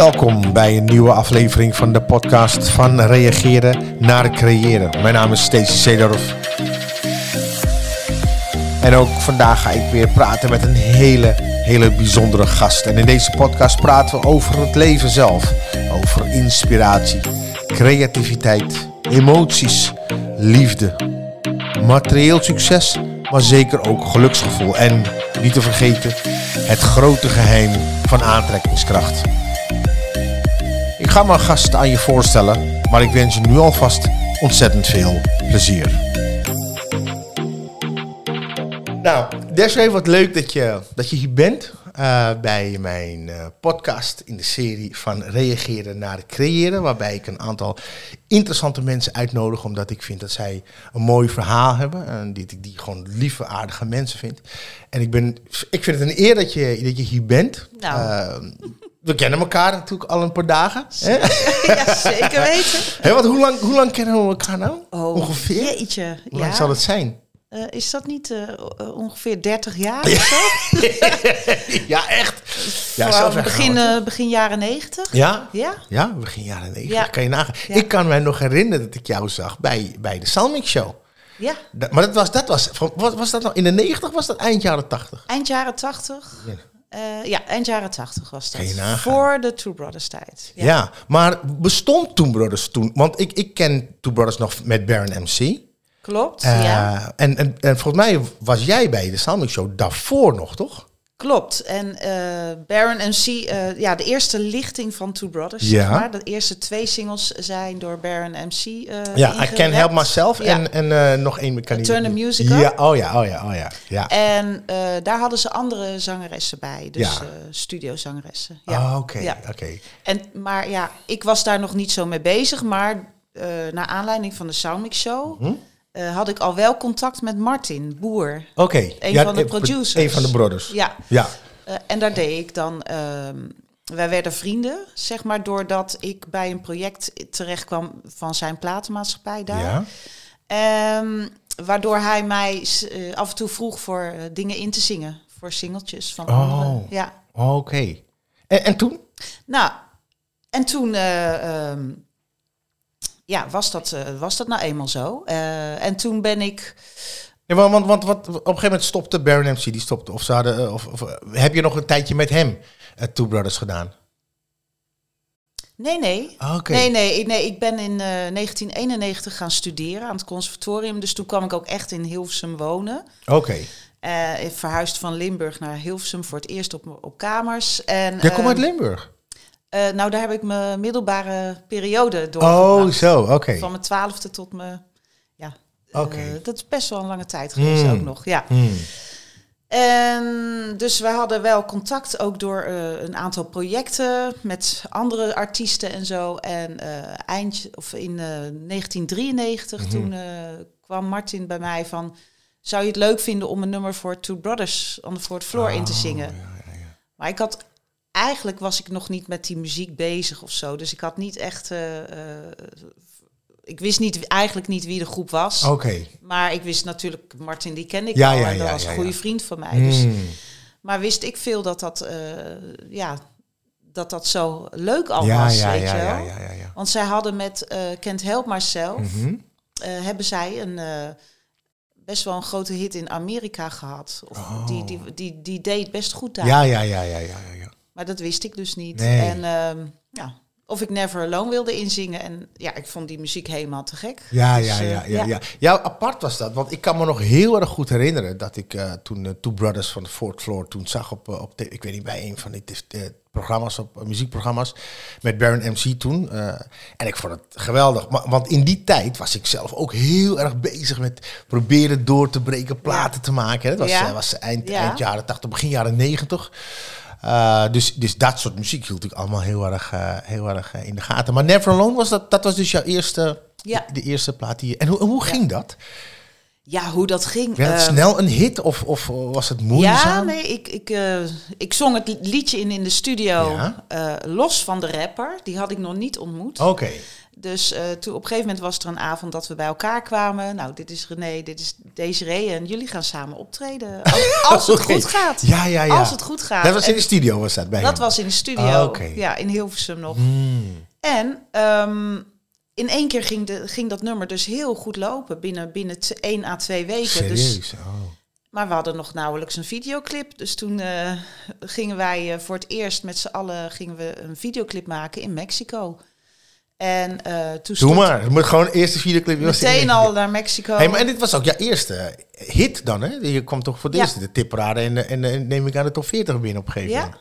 Welkom bij een nieuwe aflevering van de podcast van Reageren naar Creëren. Mijn naam is Stacey Seedorf. En ook vandaag ga ik weer praten met een hele, hele bijzondere gast. En in deze podcast praten we over het leven zelf. Over inspiratie, creativiteit, emoties, liefde, materieel succes, maar zeker ook geluksgevoel. En niet te vergeten, het grote geheim van aantrekkingskracht. Ik ga mijn gast aan je voorstellen, maar ik wens je nu alvast ontzettend veel plezier. Nou, Desiree, wat leuk dat je, dat je hier bent uh, bij mijn uh, podcast in de serie van Reageren naar Creëren. Waarbij ik een aantal interessante mensen uitnodig, omdat ik vind dat zij een mooi verhaal hebben. En die ik die gewoon lieve, aardige mensen vind. En ik, ben, ik vind het een eer dat je, dat je hier bent. Nou. Uh, we kennen elkaar natuurlijk al een paar dagen. Ja, zeker weten. Hey, wat, hoe, lang, hoe lang kennen we elkaar nou? Oh, Ongeveer? Jeetje. Hoe lang zal het zijn? Uh, is dat niet uh, ongeveer 30 jaar of zo? ja, echt. Ja, zelf begin, uh, begin jaren 90. Ja? Ja, ja begin jaren 90. Ja. Kan je nagaan. Ja. Ik kan mij nog herinneren dat ik jou zag bij, bij de Salmik Show. Ja. Dat, maar dat was, dat was, was, was dat nou in de 90 of was dat eind jaren 80? Eind jaren 80. Ja. Ja, eind jaren 80 was dat. Kan je nagaan. Voor de Two Brothers tijd. Ja. ja, maar bestond Two Brothers toen? Want ik, ik ken Two Brothers nog met Baron MC. Klopt, uh, ja. En, en, en volgens mij was jij bij de Soundmix Show daarvoor nog, toch? Klopt. En uh, Baron MC, uh, ja, de eerste lichting van Two Brothers, ja. zeg maar. De eerste twee singles zijn door Baron MC uh, Ja, I Can Help Myself ja. en, en nog één mechaniek. Turn the Music Ja, oh ja, oh ja, oh ja. ja. En daar hadden ze andere zangeressen bij, dus ja. studiozangeressen. Ja. Oh, oké, okay, oké. Okay. En Maar ja, ik was daar nog niet zo mee bezig, maar naar aanleiding van de Soundmix Show... Hm? Uh, had ik al wel contact met Martin Boer. Oké. Okay. Een ja, van de producers. Een van de brothers. Ja. ja. Uh, en daar deed ik dan... Uh, wij werden vrienden, zeg maar, doordat ik bij een project terecht kwam van zijn platenmaatschappij daar. Ja. Um, waardoor hij mij af en toe vroeg voor dingen in te zingen. Voor singeltjes van oh. anderen. Ja. Oké. Okay. En, en, toen? Nou, en toen... Um, ja, was dat, uh, was dat nou eenmaal zo? Uh, en toen ben ik. Ja, want, want, want, op een gegeven moment stopte Baron MC, die stopte. Of, ze hadden, of, of heb je nog een tijdje met hem uh, Two Brothers gedaan? Nee, nee. Okay. Nee, nee, nee. Ik ben in 1991 gaan studeren aan het conservatorium. Dus toen kwam ik ook echt in Hilversum wonen. Oké. Okay. ik verhuisde van Limburg naar Hilversum voor het eerst op, op kamers. En, Jij komt uit Limburg? Uh, nou, daar heb ik mijn middelbare periode door. Oh, zo, oké. Okay. Van mijn twaalfde tot mijn. Ja, oké. Uh, dat is best wel een lange tijd geweest mm. ook nog. Ja. Mm. En dus we hadden wel contact ook door uh, een aantal projecten met andere artiesten en zo. En eind of in 1993 mm -hmm. toen kwam Martin bij mij van. Zou je het leuk vinden om een nummer voor Two Brothers on the Fourth Floor oh, in te zingen? Ja, ja, ja. Maar ik had eigenlijk was ik nog niet met die muziek bezig of zo. Dus ik had niet echt. Uh, uh, ik wist niet, eigenlijk niet wie de groep was. Oké. Okay. Maar ik wist natuurlijk, Martin, die ken ik ja, al. Ja, en dat ja, was een goede vriend van mij. Mm. Dus, maar wist ik veel dat dat, uh, ja, dat dat zo leuk al was, ja, weet ja, je wel. Want zij hadden met Can't Help Myself, Mm -hmm. hebben zij een best wel een grote hit in Amerika gehad. Of Oh. die, die, die, die deed best goed daar. Ja, ja, ja, ja, ja, ja. Maar dat wist ik dus niet. Nee. En uh, ja, of ik Never Alone wilde inzingen. En ja, ik vond die muziek helemaal te gek. Ja, Dus, ja, eh, ja, ja, ja. Ja, apart was dat. Want ik kan me nog heel erg goed herinneren dat ik uh, toen uh, Two Brothers van de Fourth Floor toen zag op, uh, op ik weet niet, bij een van die programma's, op muziekprogramma's, met Baron MC toen. En ik vond het geweldig. Maar, want in die tijd was ik zelf ook heel erg bezig met proberen door te breken, platen te maken. Hè. Dat was, was eind, eind jaren 80, begin jaren 90. Uh, dus, dus dat soort muziek hield ik allemaal heel erg, uh, heel erg uh, in de gaten. Maar Never Alone was dat, dat was dus jouw eerste, Ja. de, de eerste plaat die je. En hoe, hoe ging dat? Ja, hoe dat ging. Werd het eh, snel een hit of, of was het moeizaam? Ja, nee, ik, ik, eh, ik zong het liedje in in de studio Ja. eh, los van de rapper. Die had ik nog niet ontmoet. Oké. Dus eh, toen op een gegeven moment was er een avond dat we bij elkaar kwamen. Nou, dit is René, dit is Desiree en jullie gaan samen optreden. Als, als het goed gaat. Ja, ja, ja. Als het goed gaat. Dat was in de studio, was dat bij dat hem? was in de studio. Ah. Ja, in Hilversum nog. Hmm. En ehm, in één keer ging, de, ging dat nummer dus heel goed lopen. Binnen, binnen t- één à twee weken. Dus, Serieus? Oh. maar we hadden nog nauwelijks een videoclip. Dus toen eh, gingen wij eh, voor het eerst met z'n allen gingen we een videoclip maken in Mexico. En eh, toen Doe maar. Het moet gewoon de eerste videoclip. meteen al naar Mexico. Hey, maar en dit was ook jouw eerste hit dan, hè? Je kwam toch voor het Ja. eerst de tipparade en, de- en, de- en neem ik aan de top 40 binnen op een gegeven Ja. moment.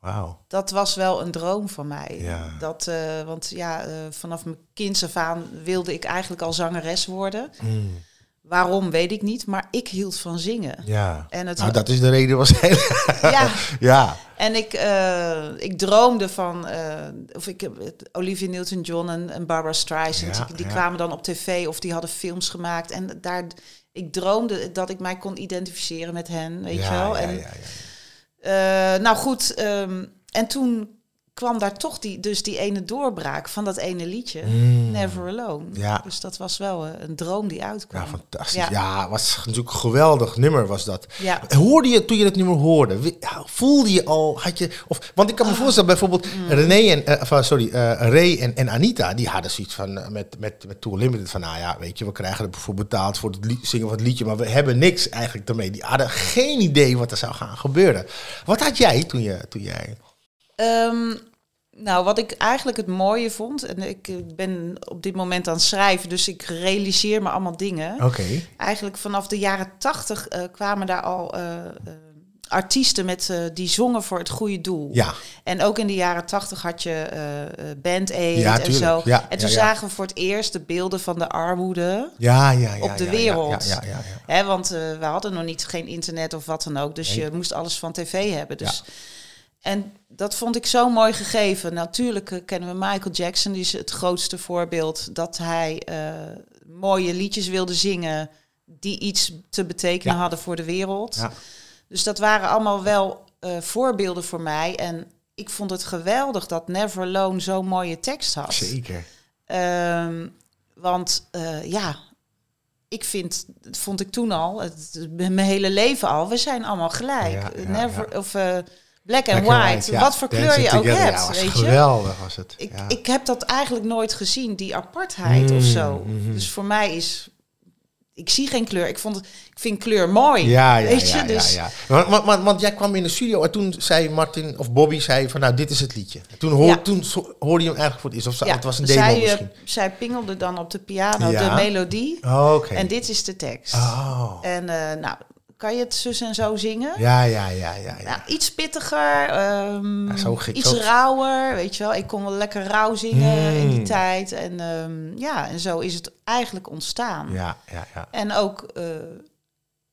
Wauw. Dat was wel een droom van mij. Ja. Dat, eh, want ja, eh, vanaf mijn kinds af aan wilde ik eigenlijk al zangeres worden. Mm. Waarom, weet ik niet. Maar ik hield van zingen. Ja. En het nou, dat is de reden waarschijnlijk. ja, ja. En ik, eh, ik droomde van, eh, of ik Olivia Newton-John en, en Barbara Streisand, Ja, die, ja. kwamen dan op tv of die hadden films gemaakt. En daar, ik droomde dat ik mij kon identificeren met hen, weet ja, je wel. En, ja, ja. eh, nou goed, ehm, en toen kwam daar toch die, dus die ene doorbraak van dat ene liedje, Mm. Never Alone. Ja. Dus dat was wel eh, een droom die uitkwam. Ja, fantastisch. Ja. Ja, was natuurlijk een geweldig nummer was dat. Ja. Hoorde je toen je dat nummer hoorde? Voelde je al, had je, of, want ik kan me Ah. voorstellen bijvoorbeeld Mm. René en, eh, sorry, eh, Ray en, en Anita, die hadden zoiets van, met, met, met Tour Limited van, nou ja, weet je, we krijgen ervoor betaald voor het zingen van het liedje, maar we hebben niks eigenlijk ermee. Die hadden geen idee wat er zou gaan gebeuren. Wat had jij toen je, toen jij... Ehm, nou, wat ik eigenlijk het mooie vond, en ik ben op dit moment aan het schrijven, dus ik realiseer me allemaal dingen. Oké. Eigenlijk vanaf de jaren tachtig eh, kwamen daar al eh, eh, artiesten met, die zongen voor het goede doel. Ja, En ook in de jaren tachtig had je Band Aid Ja, en zo. Ja, en toen ja, ja. zagen we voor het eerst de beelden van de armoede. ja, ja. ja Op de ja, wereld. Ja, ja, ja, ja. Hè, want we hadden nog niet geen internet of wat dan ook. Dus Nee. je moest alles van tv hebben. Dus. En dat vond ik zo mooi gegeven. Natuurlijk eh, kennen we Michael Jackson. Die is het grootste voorbeeld dat hij eh, mooie liedjes wilde zingen... die iets te betekenen Ja. hadden voor de wereld. Ja. Dus dat waren allemaal wel eh, voorbeelden voor mij. En ik vond het geweldig dat Never Alone zo'n mooie tekst had. Zeker. Ehm, want ja, ik vind, dat vond ik toen al, het, mijn hele leven al, we zijn allemaal gelijk. Ja, Never. Of black and Black and white, ja. wat voor kleur je ook hebt, Ja, was weet je. geweldig was het. Ik, ja. ik heb dat eigenlijk nooit gezien, die apartheid of zo. Mm, mhm. Dus voor mij is, ik zie geen kleur. Ik, vond het, ik vind kleur mooi, Ja, ja, weet ja, je. Dus, ja. Want, want, want, want jij kwam in de studio en toen zei Martin of Bobby zei van nou dit is het liedje. Toen, hoor, toen hoorde je hem eigenlijk voor het eerst of het was een demo zij, eh, misschien. zij pingelde dan op de piano de melodie Oh, Oké. en dit is de tekst. Oh. En eh, nou, kan je het zus en zo zingen? Ja, ja, ja, ja. ja. Nou, iets pittiger, ehm, Ja, zo gek- iets zo- rauwer, weet je wel. Ik kon wel lekker rauw zingen in die Mm. tijd. En ehm, ja, en zo is het eigenlijk ontstaan. ja, ja, ja. En ook, eh,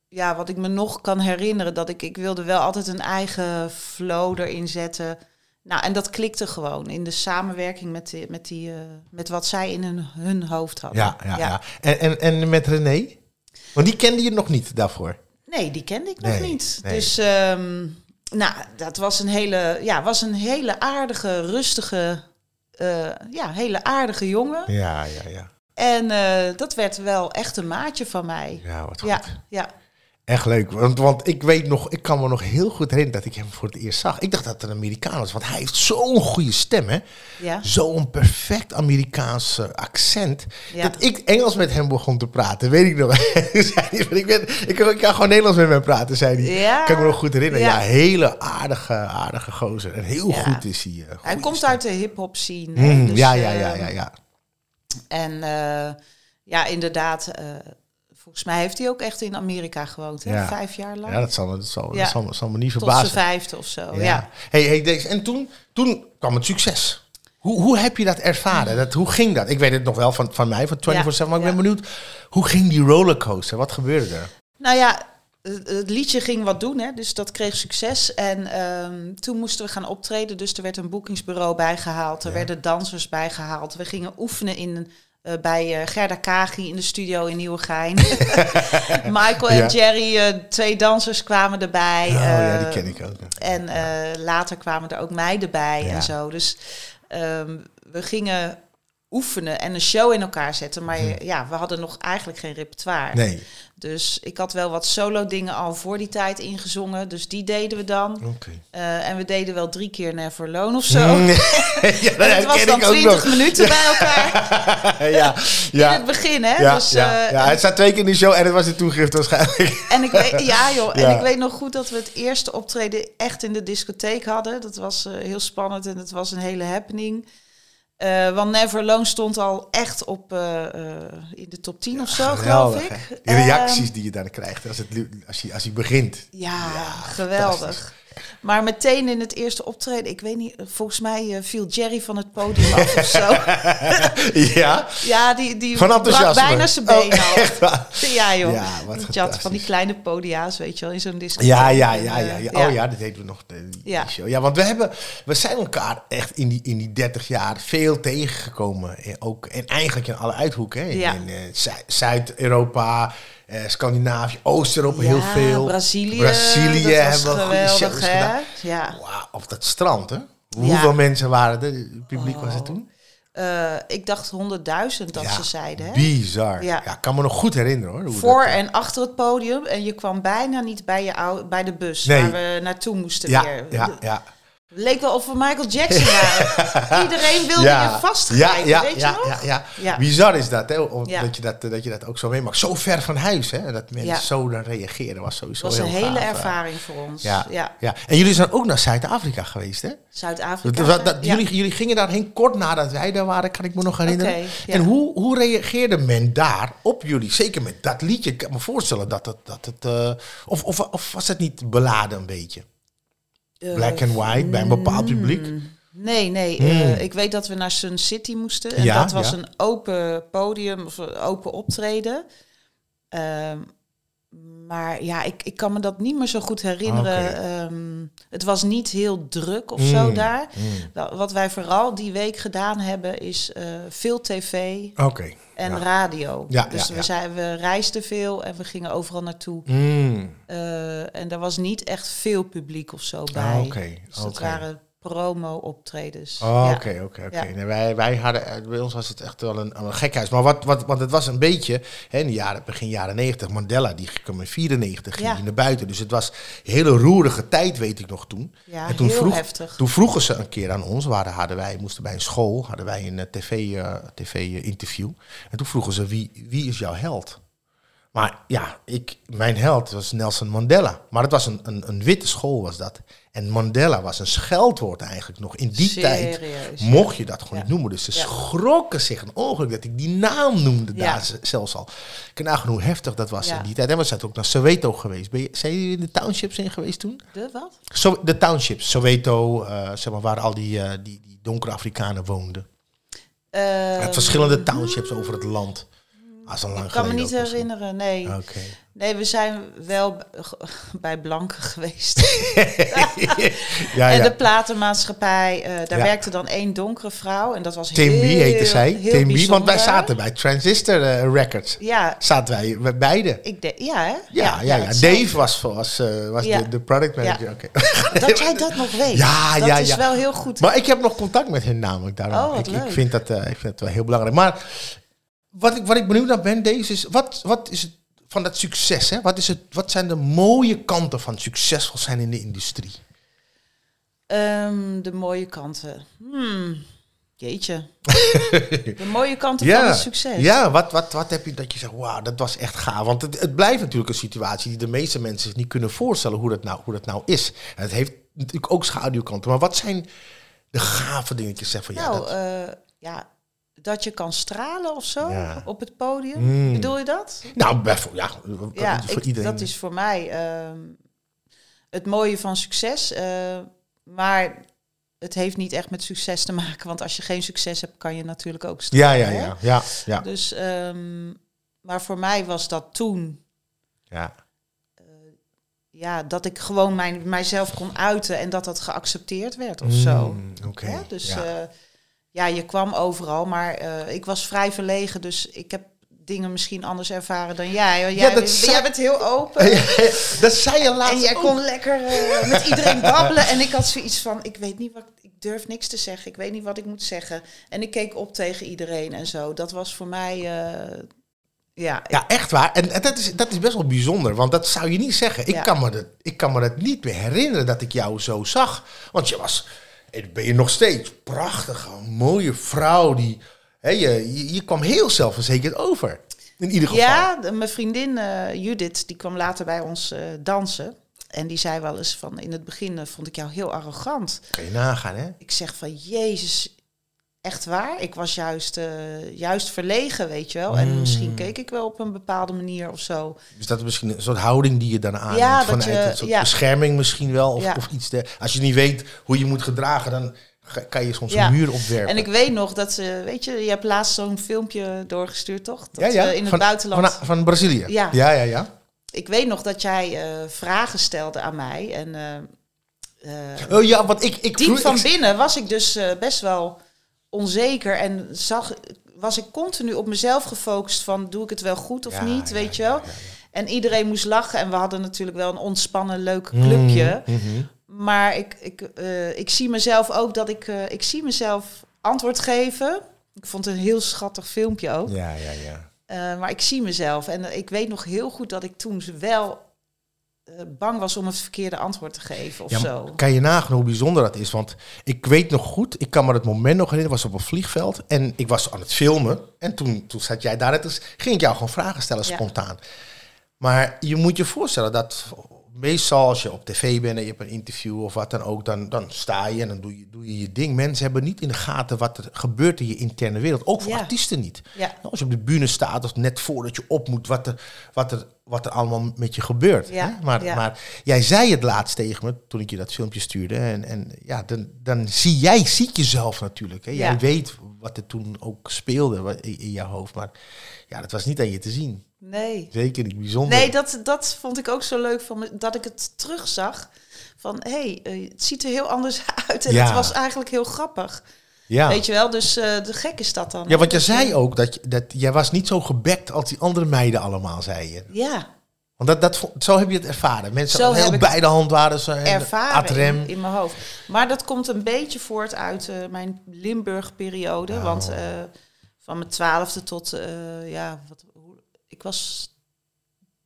ja, wat ik me nog kan herinneren, dat ik, ik wilde wel altijd een eigen flow erin zetten. Nou, en dat klikte gewoon in de samenwerking met, die, met, die, eh, met wat zij in hun, hun hoofd hadden. Ja, ja, ja. En, en, en met René? Want die kende je nog niet daarvoor. Nee, die kende ik nog Nee, niet. nee. Dus ehm, nou, dat was een hele, ja, was een hele aardige, rustige, eh, ja, hele aardige jongen. Ja, ja, ja. En eh, dat werd wel echt een maatje van mij. Ja, wat goed. Ja, ja. Echt leuk. Want, want ik weet nog, ik kan me nog heel goed herinneren dat ik hem voor het eerst zag. Ik dacht dat het een Amerikaan was, want hij heeft zo'n goede stem, hè? ja. Zo'n perfect Amerikaans accent. Ja. Dat ik Engels met hem begon te praten, weet ik nog. ik, ben, ik, kan- ik kan gewoon Nederlands met hem praten, zei hij. Ja. Kan ik me nog goed herinneren. Ja, hele aardige, aardige gozer. En heel goed is hij. eh, Hij komt stem. uit de hip-hop scene. Mm, Dus, ja, ja, ja, ehm, ja, ja. En eh, ja, inderdaad, eh, volgens mij heeft hij ook echt in Amerika gewoond. Hè? Ja. Vijf jaar lang. Ja, dat zal, me- dat zal, Ja. dat zal, zal me niet Tot zijn verbazen. vijfde of zo. Ja. Hey, hey, deze, en toen, toen kwam het succes. Hoe, hoe heb je dat ervaren? Dat, hoe ging dat? Ik weet het nog wel van, van mij, van 24-7, maar ik Ja. ben benieuwd. Hoe ging die rollercoaster? Wat gebeurde er? Nou ja, het liedje ging wat doen, hè? dus dat kreeg succes. En ehm, toen moesten we gaan optreden, dus er werd een boekingsbureau bijgehaald. Er Ja. werden dansers bijgehaald. We gingen oefenen in, eh, bij eh, Gerda Kagi in de studio in Nieuwegein. Michael en Ja. Jerry, eh, twee dansers kwamen erbij. Oh ja, die ken ik ook. En later kwamen er ook meiden bij Ja. en zo. Dus ehm, we gingen oefenen en een show in elkaar zetten. Maar ja, we hadden nog eigenlijk geen repertoire. Nee. Dus ik had wel wat solo dingen al voor die tijd ingezongen. Dus die deden we dan. Eh, en we deden wel drie keer Never Alone of zo. ja, dat het was dan ik ook 20 nog. minuten bij elkaar ja, in ja. het begin, hè? Ja, dus, ja, eh, ja, het staat twee keer in de show en het was de toegift waarschijnlijk. En ik weet, ja joh, en ik weet nog goed dat we het eerste optreden echt in de discotheek hadden. Dat was eh, heel spannend en het was een hele happening. Eh, want Never Alone stond al echt op eh, eh, in de top 10 of zo, geloof ik. Die reacties die je dan krijgt als, het, als, je, als je begint. Ehm, ja, geweldig. Maar meteen in het eerste optreden, ik weet niet, volgens mij eh, viel Jerry van het podium af of zo. ja, Ja, die, die van brak enthousiasme. bijna zijn been Oh, al. echt waar? Ja joh. Ja, wat Want je had van die kleine podia's, weet je wel, in zo'n discotheek. Ja, ja, ja, ja, eh, ja. Oh ja, dat deden we nog. de- Die Ja. show. ja, want we, hebben, we zijn elkaar echt in die, in die 30 jaar veel tegengekomen. En, ook, en eigenlijk in alle uithoeken. Hè? Ja. in, eh, Zu- Zuid-Europa, eh, Scandinavië, Oost-Europa Ja, heel veel. Brazilië. Brazilië hebben we geweldig, hè? gedaan. Ja. Wauw, op dat strand, hè? Hoeveel mensen waren er? Het publiek was Oh. het toen? Eh, ik dacht 100.000 dat Ja, ze zeiden. Hè? Bizar. Ja. Kan me nog goed herinneren hoor. Voor dat, eh, en achter het podium. En je kwam bijna niet bij, je ou- bij de bus Nee. waar we naartoe moesten ja, weer. ja, ja. Het leek wel of we Michael Jackson waren. Iedereen wilde ja. je vastgrijpen, ja, ja, weet je nog? ja, ja. Ja. Bizar is dat, hè? Om, dat, je dat, dat je dat ook zo meemaakt. Zo ver van huis, hè? Dat mensen zo dan reageren was sowieso Het was een heel hele gaaf, ervaring voor ons. Ja, Ja. En jullie zijn ook naar Zuid-Afrika geweest, hè? Zuid-Afrika. Dat- dat- jullie, jullie gingen daarheen kort nadat wij daar waren, kan ik me nog herinneren. En hoe, hoe reageerde men daar op jullie? Zeker met dat liedje. Ik kan me voorstellen dat het... Dat het eh, of, of, of was het niet beladen een beetje? Black and white, bij een bepaald publiek? Nee, nee. Hmm. eh, ik weet dat we naar Sun City moesten. En Ja, dat was ja. een open podium of een open optreden. Ehm, maar ja, ik, ik kan me dat niet meer zo goed herinneren. Ehm, het was niet heel druk of zo Mm, daar. mm. Wat wij vooral die week gedaan hebben, is eh, veel tv en ja. radio. Ja, dus ja, we. Zijn, we reisden veel en we gingen overal naartoe. Mm. Eh, en er was niet echt veel publiek of zo bij. Ah, Oké, Dus dat waren promo-optredens. Oh. Oké, oké, oké. Wij, wij hadden, eh, bij ons was het echt wel een, een gekhuis. Maar wat, wat, want het was een beetje, hè, in de jaren, begin jaren 90, Mandela, die kwam in 94, ging Ja. naar buiten. Dus het was een hele roerige tijd, weet ik nog toen. Ja, en toen, heel vroeg, heftig. toen vroegen ze een keer aan ons, waren, hadden wij, moesten bij een school, hadden wij een eh, tv-interview. en toen vroegen ze, wie, wie is jouw held? Maar ja, ik, mijn held was Nelson Mandela. Maar het was een, een, een witte school, was dat. En Mandela was een scheldwoord eigenlijk nog in die tijd. Mocht je dat gewoon Ja. niet noemen. Dus ze schrokken zich een ogenblik dat ik die naam noemde daar zelfs al. Ik kan nagaan hoe heftig dat was in die tijd. En we zijn ook naar Soweto geweest. Ben je, zijn jullie in de townships in geweest toen? De wat? So, de townships, Soweto, eh, zeg maar, waar al die, eh, die, die donkere Afrikanen woonden. Met verschillende townships over het land. Ah, zo lang Ik kan me niet misschien. herinneren, nee. Nee, we zijn wel bij Blanken geweest. ja, En ja. de platenmaatschappij, eh, daar Ja. werkte dan één donkere vrouw. En dat was Tim heel, heette zij. Tim want wij zaten bij Transistor eh, Records. Ja, Zaten wij, wij beide. ik de, ja, hè? Ja, ja, ja. Dave was, was, eh, was de, de product manager. Dat jij dat nog weet. Ja, dat ja, is wel heel goed. Maar ik heb nog contact met hen namelijk. Daarom. Oh, ik, vind dat, ik vind dat wel heel belangrijk. Maar wat ik, wat ik benieuwd naar ben, deze is... Wat, wat is het van dat succes? Hè? Wat, is het, wat zijn de mooie kanten van succesvol zijn in de industrie? Ehm, de mooie kanten. Hmm, jeetje. de mooie kanten van het succes. Ja, wat, wat, wat heb je dat je zegt, wauw, dat was echt gaaf. Want het, het blijft natuurlijk een situatie die de meeste mensen zich niet kunnen voorstellen hoe dat nou, hoe dat nou is. En het heeft natuurlijk ook schaduwkanten. Maar wat zijn de gave dingetjes? Zeg van, ja, Nou, dat, eh, ja, dat je kan stralen of zo Ja. op het podium. Mm. Bedoel je dat? nou, ja, Ja, voor ik- iedereen. dat is voor mij ehm, het mooie van succes. eh, maar het heeft niet echt met succes te maken. Want als je geen succes hebt, kan je natuurlijk ook ja, stralen. ja, hè? ja, ja, ja, Dus, ehm, maar voor mij was dat toen ja. ja, dat ik gewoon mijn, mijzelf kon uiten en dat dat geaccepteerd werd of zo. Mm, Oké, Ja, dus ja. ja. Ja, je kwam overal, maar eh, ik was vrij verlegen, dus ik heb dingen misschien anders ervaren dan jij. Want Ja, Jij, dat jij bent heel open. dat zei je laatst En jij ook. kon lekker eh, met iedereen babbelen. En ik had zoiets van, ik weet niet wat ik durf niks te zeggen. Ik weet niet wat ik moet zeggen. En ik keek op tegen iedereen en zo. Dat was voor mij, eh, ja, Ja, echt waar. En, en dat, is, dat is best wel bijzonder, want dat zou je niet zeggen. Ik, Ja. kan me dat, ik kan me dat niet meer herinneren dat ik jou zo zag. Want je was, en ben je nog steeds, prachtige, mooie vrouw. Die, hè, je, je, je kwam heel zelfverzekerd over. In ieder geval. Ja, de- mijn vriendin eh, Judith, die kwam later bij ons eh, dansen. En die zei wel eens van, in het begin eh, vond ik jou heel arrogant. Kan je nagaan, hè? Ik zeg van, Jezus, echt waar? Ik was juist, eh, juist verlegen, weet je wel. En Mm. misschien keek ik wel op een bepaalde manier of zo. Dus dat is misschien een soort houding die je dan aanneemt. Ja, dat vanuit je- een soort ja. bescherming misschien wel. Of, Ja. of iets. De, als je niet weet hoe je moet gedragen, dan kan je soms Ja. een muur opwerpen. En ik weet nog dat ze, weet je, je hebt laatst zo'n filmpje doorgestuurd, toch? Dat, ja, ja. eh, in het van, buitenland. Van, van Brazilië. Ja. ja, ja. ja. Ik weet nog dat jij eh, vragen stelde aan mij. En Oh ja, want ik... ik diep van binnen was ik dus best wel onzeker en zag, was ik continu op mezelf gefocust van doe ik het wel goed of Ja, niet, weet je wel. En iedereen moest lachen en we hadden natuurlijk wel een ontspannen leuk clubje. Mhm, mhm. Maar ik, ik, eh, ik zie mezelf ook dat ik, eh, ik zie mezelf antwoord geven. Ik vond het een heel schattig filmpje ook. Ja, ja, ja. Eh, maar ik zie mezelf en ik weet nog heel goed dat ik toen wel bang was om het verkeerde antwoord te geven of Ja, zo. kan je nagaan hoe bijzonder dat is? Want ik weet nog goed, ik kan me dat moment nog herinneren, was op een vliegveld en ik was aan het filmen. En toen, toen zat jij daar, als, ging ik jou gewoon vragen stellen, Ja. spontaan. Maar je moet je voorstellen dat meestal als je op tv bent en je hebt een interview of wat dan ook, dan, dan sta je en dan doe je, doe je je ding. Mensen hebben niet in de gaten wat er gebeurt in je interne wereld. Ook voor Ja. artiesten niet. Ja. Als je op de bühne staat of net voordat je op moet, wat er, wat er, wat er allemaal met je gebeurt. Ja, hè? Maar, ja. maar jij zei het laatst tegen me toen ik je dat filmpje stuurde. En, en ja, dan, dan zie jij, ziet jezelf natuurlijk. Hè? Jij Ja. weet wat er toen ook speelde in, in jouw hoofd. Maar ja, dat was niet aan je te zien. Nee. Zeker niet bijzonder. Nee, dat, dat vond ik ook zo leuk van me, dat ik het terugzag. Van hé, hey, eh, het ziet er heel anders uit. En het was eigenlijk heel grappig. Ja. Weet je wel, dus eh, de gek is dat dan. ja, want je Dat zei ook dat, je- dat jij was niet zo gebekt als die andere meiden allemaal zeiden. Ja, Want dat, dat, zo heb je het ervaren. Mensen Zo heel heb ik bij de hand waren ze. en ervaren in, in mijn hoofd. Maar dat komt een beetje voort uit eh, mijn Limburg-periode. Oh. Want eh, van mijn twaalfde tot, ja, wat, hoe, ik was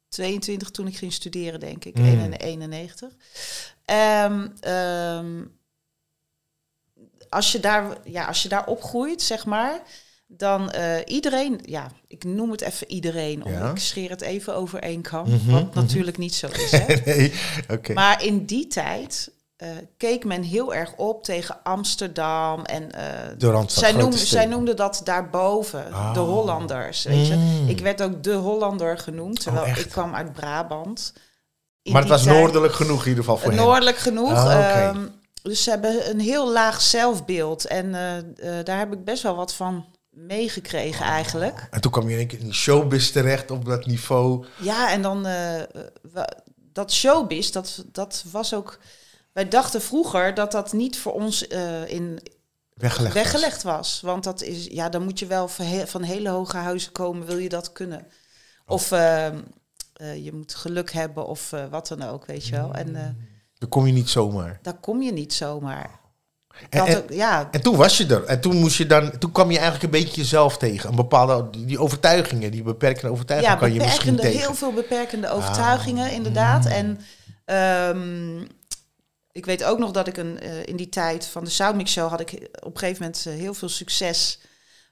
22 toen ik ging studeren, denk ik. Mm. 91. Ehm, ehm, als, je daar, ja, als je daar opgroeit, zeg maar, dan eh, iedereen, ja, ik noem het even iedereen, om, Ja. ik scheer het even over één kam, Mhm, wat mhm. natuurlijk niet zo is. Hè? nee. Maar in die tijd eh, keek men heel erg op tegen Amsterdam. En De Randstad, zij, noemden, zij noemden dat daarboven, Oh. de Hollanders. Weet je? Mm. Ik werd ook de Hollander genoemd, terwijl echt? ik kwam uit Brabant. In maar het was tijd- noordelijk genoeg in ieder geval voor hem. Noordelijk genoeg. Ah, dus ze hebben een heel laag zelfbeeld. En eh, eh, daar heb ik best wel wat van meegekregen eigenlijk. En toen kwam je in één keer in die showbiz terecht op dat niveau. Ja, en dan eh, dat showbiz, dat, dat was ook. Wij dachten vroeger dat dat niet voor ons in, Weggelegd. was. weggelegd was. Want dat is, ja, dan moet je wel van, he- van hele hoge huizen komen, wil je dat kunnen. Of eh, eh, je moet geluk hebben of wat dan ook, weet je wel. En Dan kom je niet zomaar. daar kom je niet zomaar. En, Dat en, ook- ja, en toen was je er. En toen moest je dan. Toen kwam je eigenlijk een beetje jezelf tegen. Een bepaalde die overtuigingen, die beperkende overtuigingen ja kan je misschien tegen. heel veel beperkende overtuigingen, Ah. inderdaad. En ehm, ik weet ook nog dat ik een, eh, in die tijd van de Soundmix Show had ik op een gegeven moment eh, heel veel succes.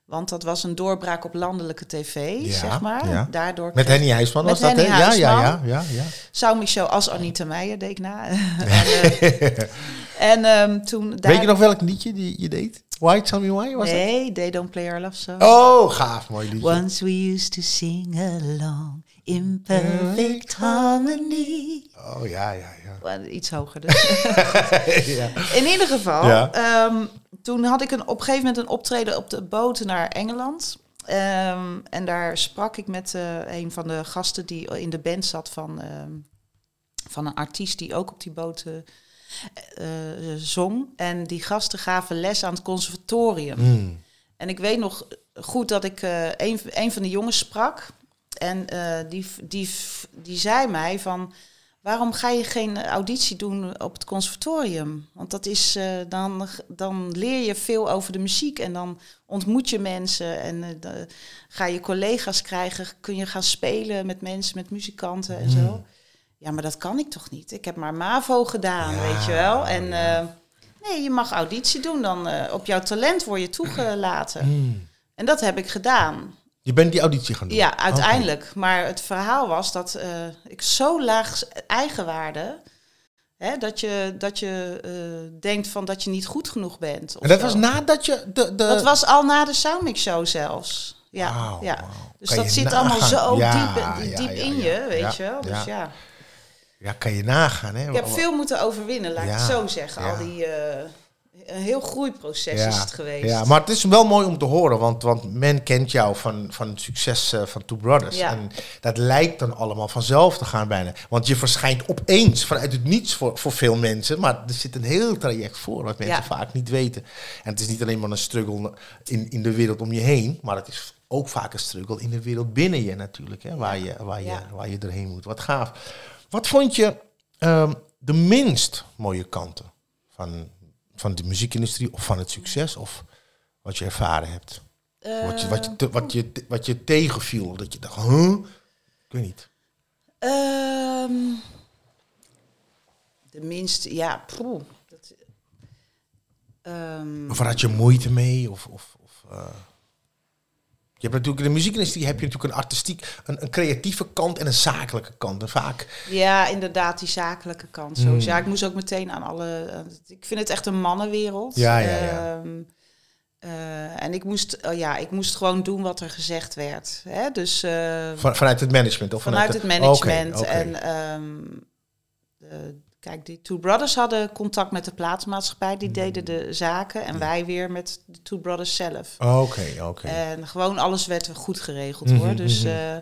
Want dat was een doorbraak op landelijke tv, Ja, zeg maar. ja. Daardoor Met Henny Huisman was dat, hè? Ja, ja, ja, ja, ja. Soundmix Show als Anita Meijer deed ik na. en eh, en ehm, toen daar... Weet je nog welk liedje die je deed? Why, Tell Me Why? Was Nee, They Don't Play Our Love Song. Oh, gaaf, mooi liedje. Once we used to sing along in perfect harmony. Oh, ja, ja, ja. Iets hoger dus. ja. In ieder geval, Ja. ehm, toen had ik een, op een gegeven moment een optreden op de boot naar Engeland. Ehm, en daar sprak ik met eh, een van de gasten die in de band zat van, ehm, van een artiest die ook op die boot eh, eh, zong. En die gasten gaven les aan het conservatorium. Mm. En ik weet nog goed dat ik een, een van de jongens sprak. En eh, die, die, die zei mij van... waarom ga je geen auditie doen op het conservatorium? Want dat is, eh, dan, dan leer je veel over de muziek en dan ontmoet je mensen en de- ga je collega's krijgen, kun je gaan spelen met mensen, met muzikanten en zo. Ja, maar dat kan ik toch niet? Ik heb maar MAVO gedaan, Ja, weet je wel. En nee, je mag auditie doen, dan op jouw talent word je toegelaten. Hmm. En dat heb ik gedaan. Je bent die auditie gaan doen? Ja, uiteindelijk. Maar het verhaal was dat eh, ik zo laag eigenwaarde. Hè, dat je, dat je eh, denkt van dat je niet goed genoeg bent. En dat zo. was nadat je de... de dat was al na de Soundmix Show zelfs. Ja, ja. Dus Kan dat zit allemaal zo Ja, diep, diep ja, in je, weet je wel. Dus ja. ja. Kan je nagaan, hè? Ik heb veel moeten overwinnen, laat ik het zo zeggen. Al die, eh, een heel groeiproces is het geweest. Ja, maar het is wel mooi om te horen, want, want men kent jou van, van het succes eh, van Two Brothers. Ja. En dat lijkt dan allemaal vanzelf te gaan bijna. Want je verschijnt opeens vanuit het niets voor, voor veel mensen, maar er zit een heel traject voor wat mensen Ja. vaak niet weten. En het is niet alleen maar een struggle in, in de wereld om je heen, maar het is ook vaak een struggle in de wereld binnen je natuurlijk, hè, waar, je, waar, je, waar je erheen moet. Wat gaaf. Wat vond je ehm, de minst mooie kanten van, van de muziekindustrie of van het succes of wat je ervaren hebt? wat, je, wat, je, te- wat, je, wat je tegenviel, dat je dacht, huh? Ik weet niet. Ehm, de minste, ja, poeh. Dat, ehm, Of waar had je moeite mee? Of, of, of, eh, je hebt natuurlijk in de muziekindustrie heb je natuurlijk een artistiek, een, een creatieve kant en een zakelijke kant. En vaak, ja, inderdaad, die zakelijke kant. Hmm. Zo. Ja, ik moest ook meteen aan alle. ik vind het echt een mannenwereld. Ja, ja, ja. Ehm, eh, en ik moest, oh ja, ik moest gewoon doen wat er gezegd werd. Hè? Dus eh, van, vanuit het management of vanuit de- het management. En ehm, kijk, die Two Brothers hadden contact met de plaatsmaatschappij. Hmm. Die deden de zaken. En wij weer met de Two Brothers zelf. Oké, oké. En gewoon alles werd goed geregeld Mhm, hoor. Dus, mhm. eh,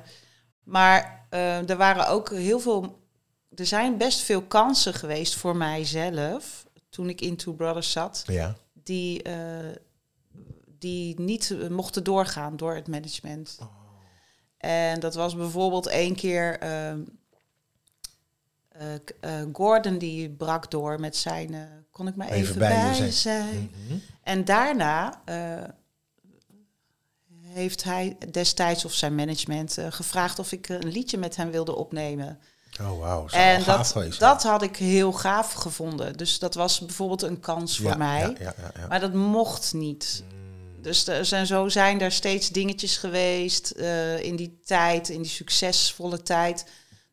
maar eh, er waren ook heel veel. Er zijn best veel kansen geweest voor mijzelf. Toen ik in Two Brothers zat. Ja. Die, eh, die niet mochten doorgaan door het management. Oh. En dat was bijvoorbeeld één keer. Eh, eh, Gordon die brak door met zijn. eh, kon ik maar even, Even bij zijn. Mhm. En daarna heeft hij destijds of zijn management gevraagd of ik een liedje met hem wilde opnemen. Oh, wauw. En dat, geweest dat had ik heel gaaf gevonden. Dus dat was bijvoorbeeld een kans voor Ja, mij. Ja, ja, ja, ja. Maar dat mocht niet. Mm. Dus er zijn, zo zijn er steeds dingetjes geweest in die tijd, in die succesvolle tijd,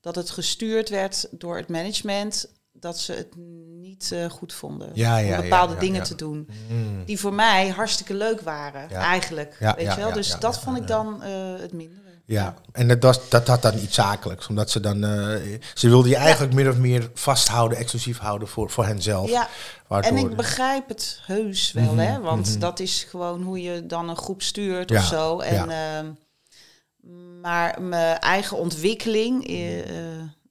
dat het gestuurd werd door het management, dat ze het niet eh, goed vonden Ja, ja, om bepaalde ja, dingen ja. te doen. Mm. Die voor mij hartstikke leuk waren, Ja. eigenlijk. Ja, weet ja, je wel? ja, dus ja, dat ja, vond ik ja. dan eh, het mindere. Ja, en dat, was, dat had dan iets zakelijks. Omdat ze dan... eh, ze wilden je eigenlijk min of meer vasthouden, exclusief houden voor, voor henzelf. Ja, Waardoor en ik begrijp het heus wel, Mhm, hè? Want mhm. dat is gewoon hoe je dan een groep stuurt Ja, of zo. En, ja. ehm, maar mijn eigen ontwikkeling, eh,